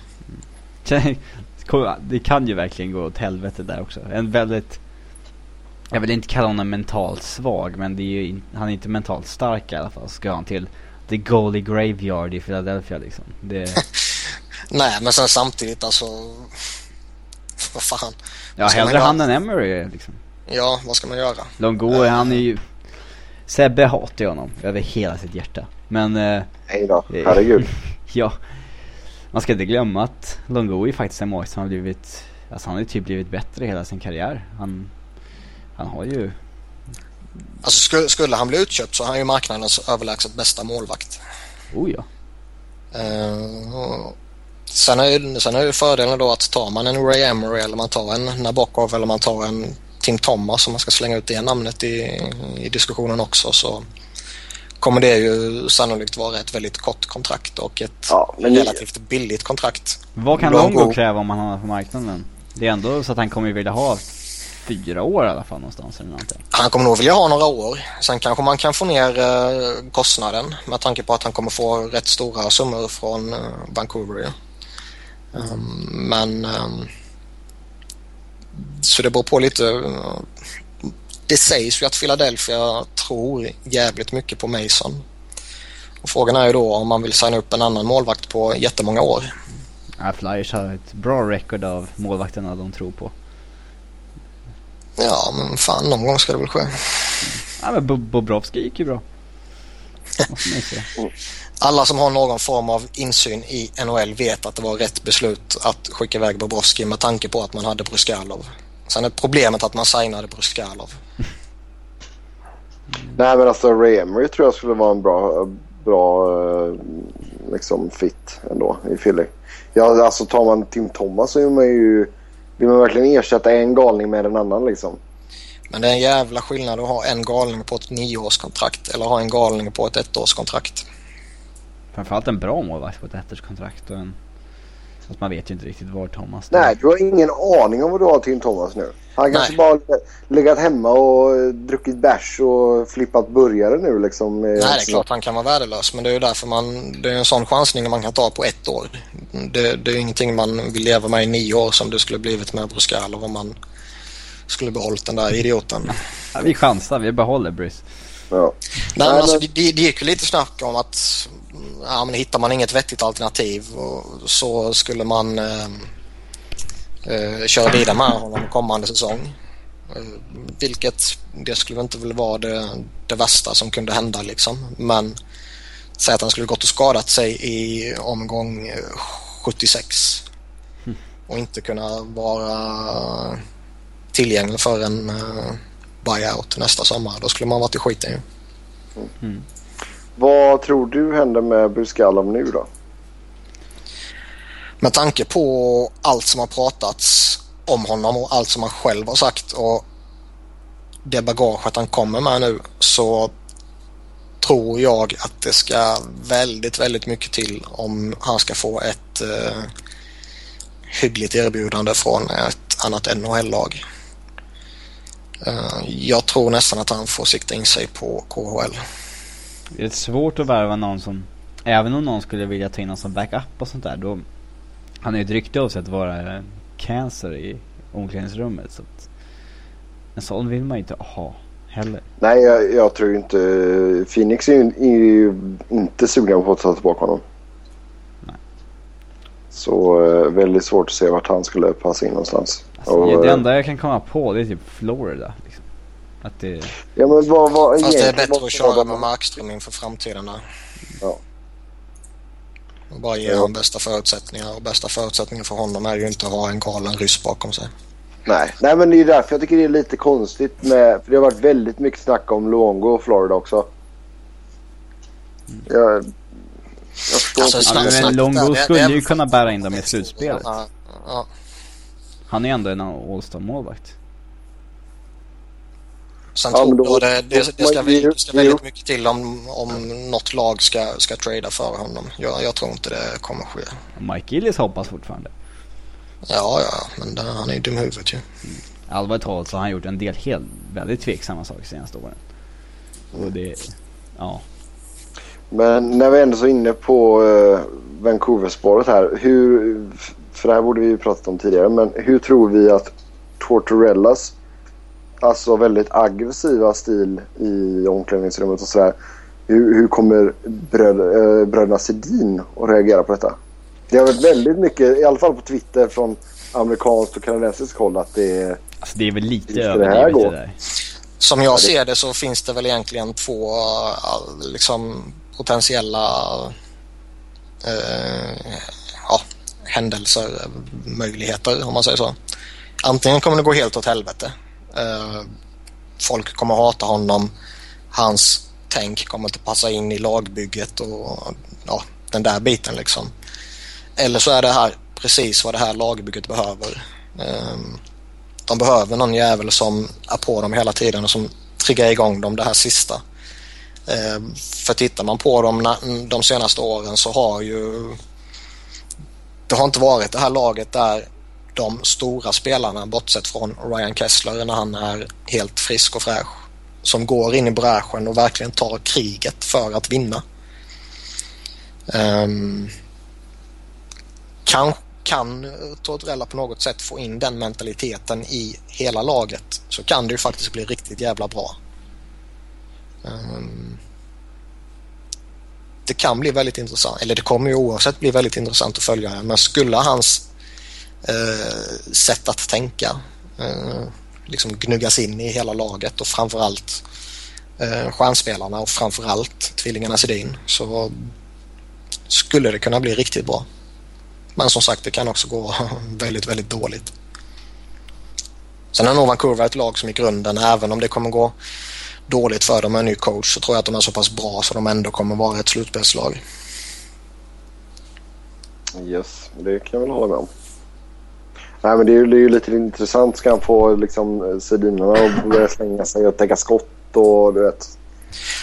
Det kan ju verkligen gå åt helvete där också. En väldigt... Jag vill inte kalla honom mentalt svag men det är ju in, han är inte mentalt stark i alla fall. Ska han till The Goalie Graveyard i Philadelphia liksom. Det, Nej, men sen samtidigt alltså... Vad fan. ja man hellre han än Emery liksom. Ja, vad ska man göra? Longo, han är ju... Sebbe hatar ju honom över hela sitt hjärta. Men eh, Nej då, herregud. ja, man ska inte glömma att Longo är faktiskt en målvakt som har blivit, alltså han har ju typ blivit bättre hela sin karriär. Han, han har ju, Alltså skulle, skulle han bli utköpt så är han ju marknadens överlägset bästa målvakt. oh ja. Och sen, är, ju- sen är ju fördelen då att tar man en Ray Emery eller man tar en Nabokov eller man tar en Tim Thomas om man ska slänga ut det namnet i, i diskussionen också så kommer det ju sannolikt vara ett väldigt kort kontrakt och ett Ja, relativt billigt kontrakt. Vad kan Longo- Longo kräva om han hamnar på marknaden? Det är ändå så att han kommer ju vilja ha fyra år i alla fall någonstans eller någonting. Han kommer nog vilja ha några år. Sen kanske man kan få ner eh, kostnaden med tanke på att han kommer få rätt stora summor från eh, Vancouver. ju. Ehm, men ehm, så det beror på lite. eh, det sägs ju att Philadelphia tror jävligt mycket på Mason. Och frågan är ju då om man vill signa upp en annan målvakt på jättemånga år. Ja, Flyers har ett bra record av målvakterna de tror på. Ja, men fan någon gång ska det väl ske. Ja men Bo- Bobrovski gick ju bra. Alla som har någon form av insyn i NHL vet att det var rätt beslut att skicka iväg Bobrovski med tanke på att man hade Bruskalov. Sen är problemet att man signade Bruskalov. Nej men alltså Ray Emery tror jag skulle vara en bra, bra eh, liksom fit ändå i Philly. Ja alltså tar man Tim Thomas så är man ju... Vill man verkligen ersätta en galning med en annan liksom? Men det är en jävla skillnad att ha en galning på ett nioårskontrakt eller ha en galning på ett ettårskontrakt. Framförallt en bra målvakt på ett ettårskontrakt och en... Att man vet ju inte riktigt var Thomas står. Nej, du har ingen aning om vad du har Tim Thomas nu. Han kanske Nej. bara har legat hemma och eh, druckit bärs och flippat burgare nu liksom. Nej, det är klart han kan vara värdelös men det är ju därför man, det är en sån chansning man kan ta på ett år. Det, det är ju ingenting man vill leva med i nio år som det skulle blivit med Bruskalov om man skulle behållit den där idioten. Ja, vi chansar, vi behåller Bruce. Ja. Nej, Nej, men alltså, det, det gick ju lite snack om att ja, men hittar man inget vettigt alternativ och så skulle man eh, eh, köra vidare med honom kommande säsong. Eh, vilket det skulle inte väl vara det, det värsta som kunde hända liksom. Men säg att han skulle gått och skadat sig i omgång 76 mm. och inte kunna vara tillgänglig för en uh, buyout nästa sommar. Då skulle man varit i skiten ju. Mm. Vad tror du händer med Buskalov nu då? Med tanke på allt som har pratats om honom och allt som han själv har sagt och det bagaget han kommer med nu så tror jag att det ska väldigt, väldigt mycket till om han ska få ett eh, hyggligt erbjudande från ett annat NHL-lag. Eh, jag tror nästan att han får sikta in sig på KHL. Det är svårt att värva någon som, även om någon skulle vilja ta in någon som backup och sånt där, då han är ju ett rykte av sig att vara cancer i omklädningsrummet. Så att en sån vill man ju inte ha heller. Nej, jag, jag tror inte... Phoenix är ju, är ju inte sugna på att ta tillbaka honom. Nej. Så eh, väldigt svårt att se vart han skulle passa in någonstans. Alltså, och, det enda jag kan komma på det är typ Florida. Liksom. Att det... Ja, men vad, vad, Fast det är bättre att köra med Markström inför framtiden där. Ja. Och bara ge ja. honom bästa förutsättningar. Och bästa förutsättningar för honom är ju inte att ha en galen ryss bakom sig. Nej, nej men det är därför jag tycker det är lite konstigt med... För det har varit väldigt mycket snack om Luongo och Florida också. Jag, jag förstår alltså, inte. Men Luongo skulle ju kunna bära in dem i slutspelet. Ja, ja. Han är ändå en All-Star målvakt. Sen ja, då, det, det, det, ska, det ska väldigt mycket till om, om något lag ska, ska trada för honom. Jag, jag tror inte det kommer ske. Mike Gillis hoppas fortfarande. Ja, ja, men det, han är ju dum i huvudet ju. Mm. Allvarligt talat så har han gjort en del helt, väldigt tveksamma saker senaste åren. Och det, ja. Men när vi ändå är så inne på uh, Vancouver-spåret här. Hur, för det här borde vi ju pratat om tidigare. Men hur tror vi att Tortorellas alltså väldigt aggressiva stil i omklädningsrummet och sådär. Hur, hur kommer bröd, äh, bröderna Sedin att reagera på detta? Det har varit väldigt mycket, i alla fall på Twitter från amerikanskt och kanadensiskt håll att det är... Alltså det är väl lite överdrivet det, det där. Som jag ser det så finns det väl egentligen två liksom, potentiella eh, händelser, eh, möjligheter om man säger så. Antingen kommer det gå helt åt helvete. Eh, folk kommer hata honom. Hans tänk kommer inte passa in i lagbygget och ja, den där biten liksom. Eller så är det här precis vad det här lagbygget behöver. Ehm, de behöver någon jävel som är på dem hela tiden och som triggar igång dem det här sista. Ehm, för tittar man på dem de senaste åren så har ju det har inte varit det här laget där de stora spelarna bortsett från Ryan Kessler när han är helt frisk och fräsch som går in i bräschen och verkligen tar kriget för att vinna. Um, kan, kan eh, Tortorella på något sätt få in den mentaliteten i hela laget så kan det ju faktiskt bli riktigt jävla bra. Um, det kan bli väldigt intressant, eller det kommer ju oavsett bli väldigt intressant att följa. Men skulle hans eh, sätt att tänka eh, liksom gnuggas in i hela laget och framförallt eh, stjärnspelarna och framförallt tvillingarna Sedin så skulle det kunna bli riktigt bra. Men som sagt, det kan också gå väldigt, väldigt dåligt. Sen är nog Vancouver ett lag som i grunden, även om det kommer gå dåligt för dem med en ny coach, så tror jag att de är så pass bra så de ändå kommer vara ett slutspelslag. Yes, det kan jag väl hålla med om. Nej, men det är, ju lite intressant. Ska han få liksom, Sedinarna att börja slänga sig och täcka skott och du vet.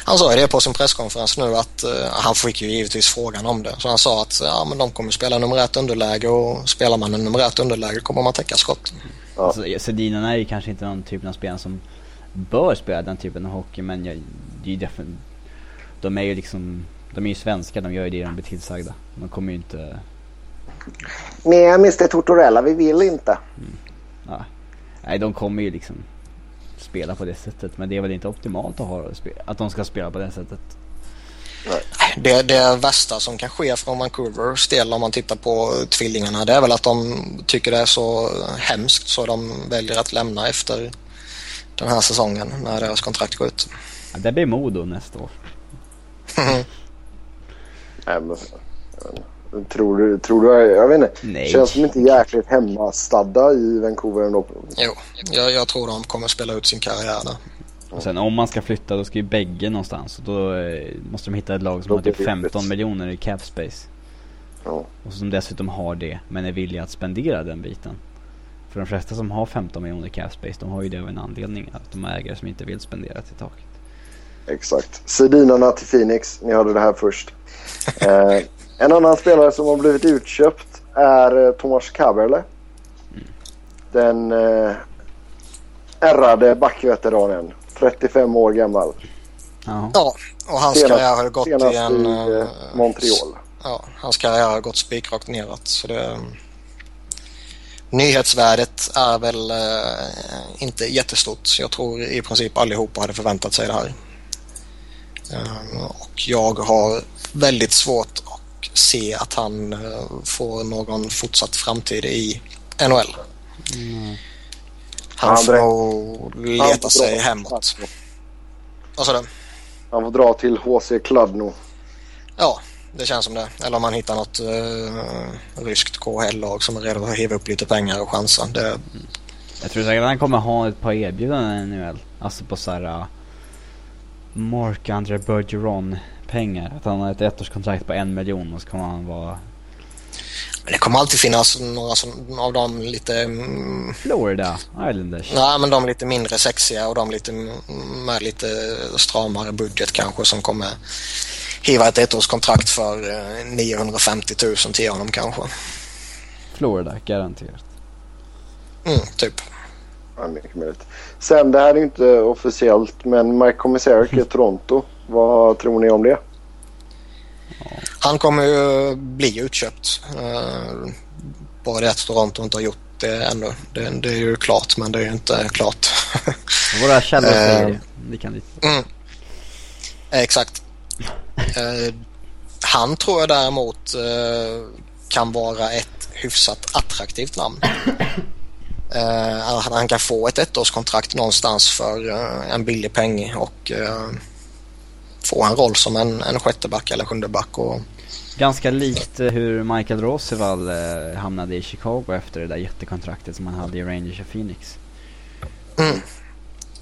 Han sa ju det på sin presskonferens nu att uh, han fick ju givetvis frågan om det. Så han sa att ja, men de kommer spela nummer ett underläge och spelar man en nummer ett underläge kommer man täcka skott. Ja. Alltså, Sedinarna är ju kanske inte någon typ av spelare som bör spela den typen av hockey men jag, det är ju definitivt, de är ju liksom, de är ju svenska, de gör ju det de blir tillsagda. De kommer ju inte Nej, Mr Tortorella, vi vill inte. Mm. Ja. Nej, de kommer ju liksom spela på det sättet. Men det är väl inte optimalt att, ha, att de ska spela på det sättet. Det, det värsta som kan ske från Vancouvers del om man tittar på tvillingarna det är väl att de tycker det är så hemskt så de väljer att lämna efter den här säsongen när deras kontrakt går ut. Ja, det blir Modo nästa år. Nej, men, tror du, tror du, jag vet inte. Nej. Känns de inte jäkligt hemmastadda i Vancouver ändå? Jo, jag, jag tror de kommer spela ut sin karriär där. Och sen om man ska flytta då ska ju bägge någonstans. Och då eh, måste de hitta ett lag som Då har typ blir det 15 jobbigt. miljoner i cap space. Ja. Och som dessutom har det, men är villiga att spendera den biten. För de flesta som har 15 miljoner cap space, de har ju det av en anledning. Att de är ägare som inte vill spendera till taket. Exakt. Sedinarna till Phoenix. Ni hörde det här först. eh, en annan spelare som har blivit utköpt är eh, Tomas Kaberle. Den eh, ärrade backveteranen. 35 år gammal. Ja. Ja, och hans Senast- karriär har gått i en... i eh, eh, Montreal. Ja, hans karriär har gått spikrakt neråt. Så det, nyhetsvärdet är väl eh, inte jättestort. Jag tror i princip allihopa hade förväntat sig det här. Eh, och jag har väldigt svårt att se att han eh, får någon fortsatt framtid i NHL. Han Han får Han leta får sig dra- hemåt. Vad sa du? Han får dra till HC Kladno. Ja, det känns som det. Eller om man hittar något uh, ryskt KHL-lag som är redo att hiva upp lite pengar och chansa. Det, Jag tror säkert att han kommer ha ett par erbjudanden i NHL. Alltså på såhär... Uh, Mark Andre Bergeron pengar. Att han har ett ettårskontrakt på en miljon och så kommer han vara men det kommer alltid finnas några som, av dem lite... Mm, Florida Islanders. nej, men de lite mindre sexiga och de lite mm, med lite stramare budget kanske som kommer hiva ett ettårskontrakt för eh, 950 000 till honom kanske. Florida, garanterat. Mm, typ. Ja, mycket möjligt. Sen, det här är ju inte officiellt, men Mike Commissaric i Toronto. Vad tror ni om det? Han kommer ju bli utköpt. Uh, bara det att Toronto inte har gjort det ännu. Det, det är ju klart men det är ju inte klart. Våra källor Eh. säger det. Kan. Mm. Exakt. Eh, han tror jag däremot eh, kan vara ett hyfsat attraktivt namn. Eh, han kan få ett ettårskontrakt någonstans för en billig peng och få en roll som en, en sjätteback eller sjundeback. Och, Ganska likt hur Michael Roosevelt hamnade i Chicago efter det där jättekontraktet som han hade i Rangers och Phoenix.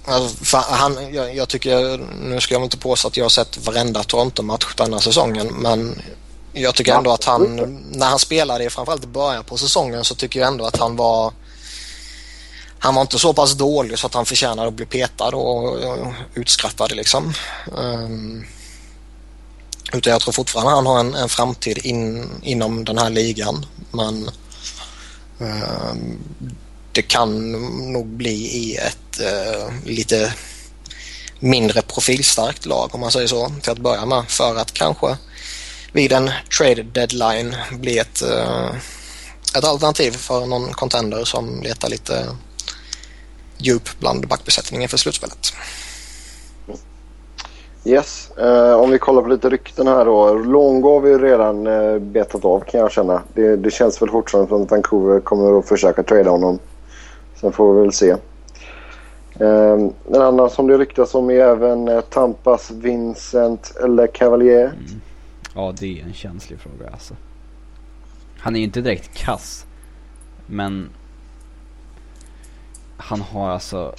Alltså, fan, han, jag, jag tycker, nu ska jag inte påstå att jag har sett varenda Toronto-match denna säsongen men jag tycker ändå att han, när han spelade framförallt i början på säsongen så tycker jag ändå att han var han var inte så pass dålig så att han förtjänade att bli petad och, och utskrattad liksom. Um, utan jag tror fortfarande han har en, en framtid in, inom den här ligan men um, det kan nog bli i ett eh, lite mindre profilstarkt lag om man säger så till att börja med för att kanske vid en trade deadline bli ett, eh, ett alternativ för någon contender som letar lite djup bland backbesättningen för slutspelet. Yes, eh, om vi kollar på lite rykten här då. Longo har vi ju redan eh, betat av kan jag känna. Det, det känns väl fortfarande som att Vancouver kommer att försöka trada honom. Sen får vi väl se. Eh, en annan som det ryktas om är även eh, Tampas Vincent Le Cavalier. Ja, det är en känslig fråga alltså. Han är ju inte direkt kass. Men han har alltså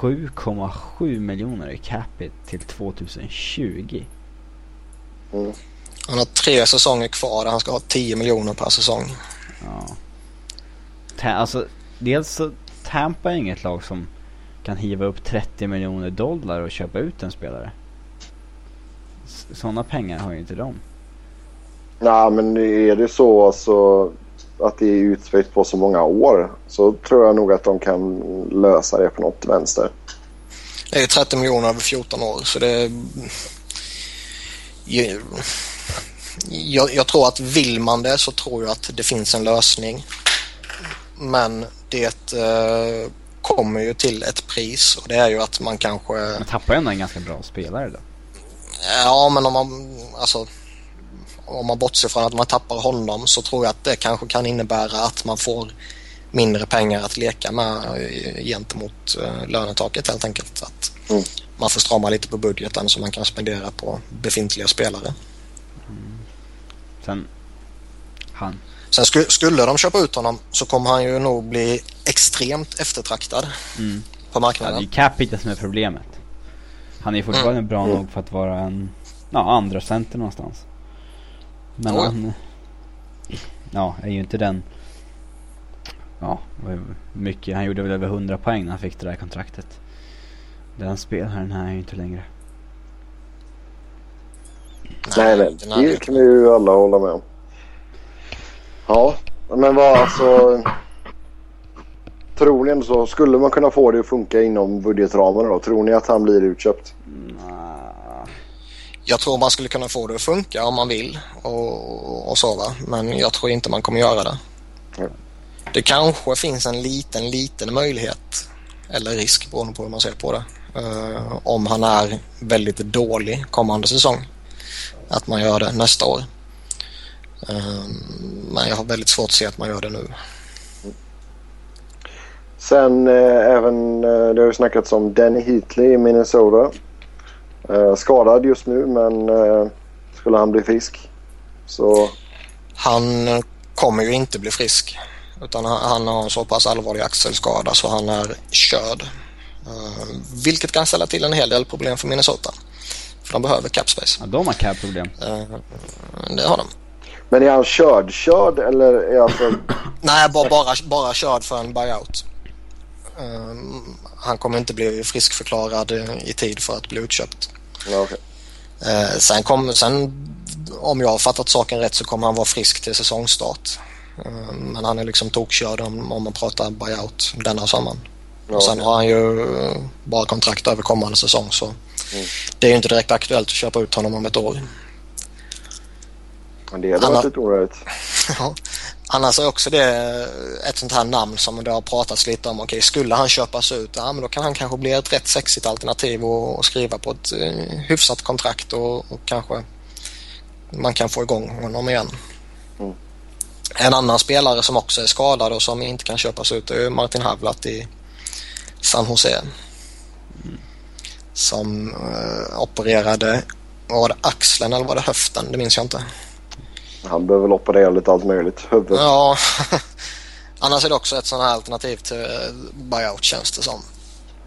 7,7 miljoner i capita till 2020. Han har tre säsonger kvar där han ska ha 10 miljoner per säsong. Ja. Alltså, dels så Tampa är inget lag som kan hiva upp 30 miljoner dollar och köpa ut en spelare. Sådana pengar har ju inte de. Nej, men är det så alltså, att det är utspritt på så många år så tror jag nog att de kan lösa det på något vänster. Det är 30 miljoner över 14 år så det... Jag, jag tror att vill man det så tror jag att det finns en lösning. Men det eh, kommer ju till ett pris och det är ju att man kanske... Man tappar ju ändå en ganska bra spelare då. Ja men om man... Alltså... om man bortser från att man tappar honom så tror jag att det kanske kan innebära att man får mindre pengar att leka med eh, gentemot uh, lönetaket helt enkelt. Att mm. Man får strama lite på budgeten som man kan spendera på befintliga spelare. Mm. Sen, han. Sen sku, skulle de köpa ut honom så kommer han ju nog bli extremt eftertraktad mm. på marknaden. Ja, det är capita som är problemet. Han är fortfarande mm. bra mm. nog för att vara en ja, andra center någonstans. Men oh. han ja, är ju inte den ja, mycket. Han gjorde väl över 100 poäng när han fick det där kontraktet. Den spelaren här är ju inte längre. Nej, nej. Det kan ju alla hålla med om. Ja, men vad alltså... Tror ni så? Skulle man kunna få det att funka inom budgetramarna då? Tror ni att han blir utköpt? Jag tror man skulle kunna få det att funka om man vill och, och så va. Men jag tror inte man kommer göra det. Mm. Det kanske finns en liten, liten möjlighet eller risk beroende på hur man ser på det. Uh, om han är väldigt dålig kommande säsong. Att man gör det nästa år. Uh, men jag har väldigt svårt att se att man gör det nu. Sen eh, även, eh, det har ju snackats om Danny Heatley i Minnesota. Eh, skadad just nu men eh, skulle han bli frisk så... Han kommer ju inte bli frisk. Utan han, han har en så pass allvarlig axelskada så han är körd. Uh, vilket kan ställa till en hel del problem för Minnesota. För de behöver cap space. Ja, de har cap-problem. Uh, det har de. Men är han körd körd eller är alltså... Nej, bara, bara, bara körd för en buyout. Uh, han kommer inte bli friskförklarad i tid för att bli utköpt. Ja, okay. uh, sen, kom, sen om jag har fattat saken rätt så kommer han vara frisk till säsongstart. Eh, men han är liksom tokkörd om, om man pratar buyout denna sommaren. Ja, och sen har han ju eh, bara kontrakt över kommande säsong så mm. det är ju inte direkt aktuellt att köpa ut honom om ett år. Men det hade varit lite onödigt. ja. Annars är också det ett sånt här namn som det har pratats lite om. Okej, skulle han köpas ut, ja men då kan han kanske bli ett rätt sexigt alternativ och, och skriva på ett eh, hyfsat kontrakt och, och, kanske man kan få igång honom igen. Mm. En annan spelare som också är skadad och som inte kan köpas ut är Martin Havlat i San Jose. Som eh, opererade, var det axeln eller var det höften? Det minns jag inte. Han behöver väl operera lite allt möjligt. Huvudet. Ja. Annars är det också ett sånt här alternativ till eh, buyout känns det som.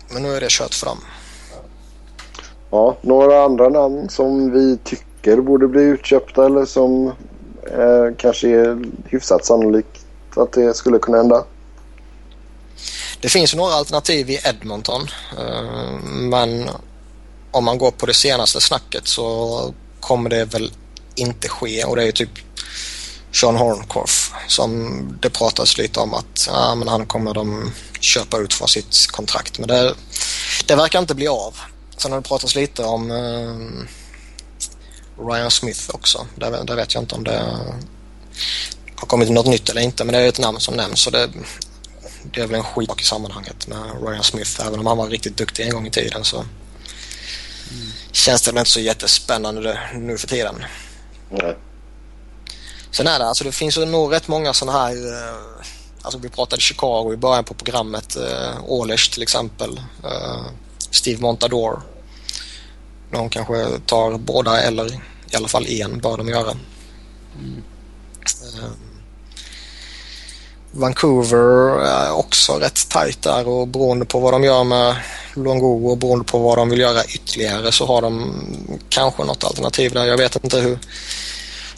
Men nu är det kört för dem. Ja, några andra namn som vi tycker borde bli utköpta eller som eh, kanske är hyfsat sannolikt att det skulle kunna hända. Det finns några alternativ i Edmonton eh, men om man går på det senaste snacket så kommer det väl inte ske och det är ju typ Sean Horncorf som det pratas lite om att ja, men han kommer de köpa ut från sitt kontrakt men det, det verkar inte bli av. Sen har det pratats lite om eh, Ryan Smith också. Där, där vet jag inte om det har kommit något nytt eller inte men det är ett namn som nämns. Så det, det är väl en skitsak i sammanhanget med Ryan Smith. Även om han var riktigt duktig en gång i tiden så mm. känns det väl inte så jättespännande nu för tiden. Nej. Sen är det alltså det finns ju nog rätt många sådana här eh, Alltså vi pratade Chicago i början på programmet. Eh, Ålers till exempel. Eh, Steve Montador. De kanske tar båda eller i alla fall en bör de göra. Mm. Vancouver är också rätt tajt där och beroende på vad de gör med Longo och beroende på vad de vill göra ytterligare så har de kanske något alternativ där. Jag vet inte hur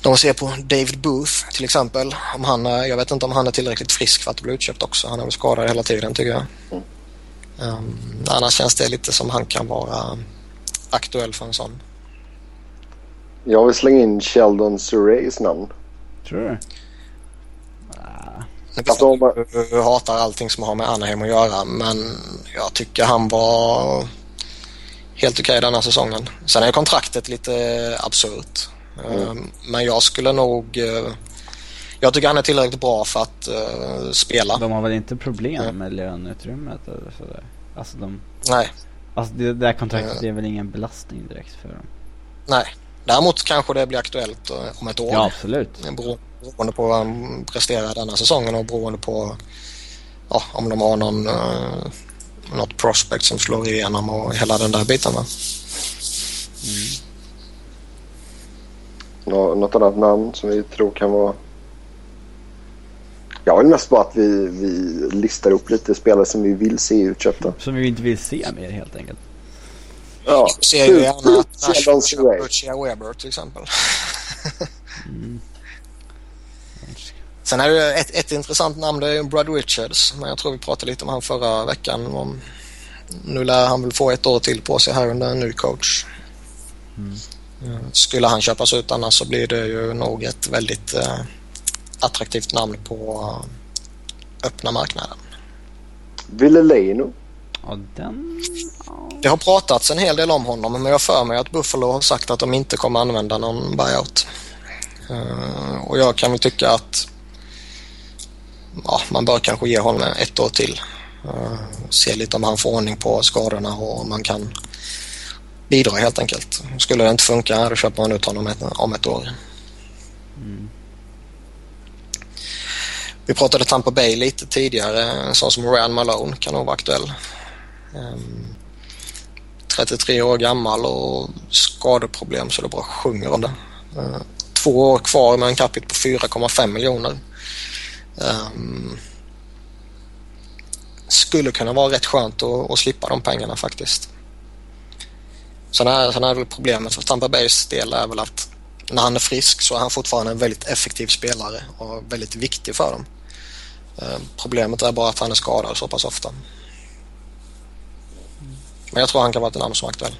de ser på David Booth till exempel. Om han är, jag vet inte om han är tillräckligt frisk för att bli utköpt också. Han är väl skadad hela tiden tycker jag. Mm. Um, annars känns det lite som han kan vara aktuell för en sån. Jag vill slänga in Sheldon Surreys namn. Tror du? Alltså. Jag hatar allting som har med Anaheim att göra men jag tycker han var helt okej okay denna säsongen. Sen är kontraktet lite absurt. Mm. Ehm, men jag skulle nog... Eh, jag tycker han är tillräckligt bra för att uh, spela. De har väl inte problem mm. med löneutrymmet eller sådär? Alltså de... Nej. Alltså det där kontraktet mm. är väl ingen belastning direkt för dem? Nej. Däremot kanske det blir aktuellt eh, om ett år. Ja, absolut. Beroende på vad han presterar denna säsongen och beroende på ja, om de har någon, uh, något prospect som slår igenom och hela den där biten. Va? Mm. Nå, något annat namn som vi tror kan vara... Jag vill mest bara att vi, vi listar upp lite spelare som vi vill se utköpta. Som vi inte vill se mer helt enkelt. Ja, ser ju gärna att Nashville köper Weber till exempel. mm. Sen är det ett, ett intressant namn, det är Brad Richards. Men jag tror vi pratade lite om han förra veckan. Om, nu lär han väl få ett år till på sig här under en ny coach. Mm. Skulle han köpas ut annars så blir det ju nog ett väldigt eh, attraktivt namn på uh, öppna marknaden. Ville Leino? Ja, den... Det har pratats en hel del om honom men jag för mig att Buffalo har sagt att de inte kommer använda någon buyout. Uh, och jag kan väl tycka att ja, man bör kanske ge honom ett år till. Uh, se lite om han får ordning på skadorna och om man kan bidra helt enkelt. Skulle det inte funka då köper man ut honom ett, om ett år. Mm. Vi pratade Tampa Bay lite tidigare. En sån som Ryan Malone kan nog vara aktuell. Um, ehm, 33 år gammal och skadeproblem så det bara sjunger om det. Uh, två år kvar med en capita på 4,5 miljoner. Um, skulle kunna vara rätt skönt att, att slippa de pengarna faktiskt. Sen är, sen är väl problemet för Tampa Bays del är väl att när han är frisk så är han fortfarande en väldigt effektiv spelare och väldigt viktig för dem. Eh, problemet är bara att han är skadad så pass ofta. Men jag tror han kan vara ett namn som är aktuell.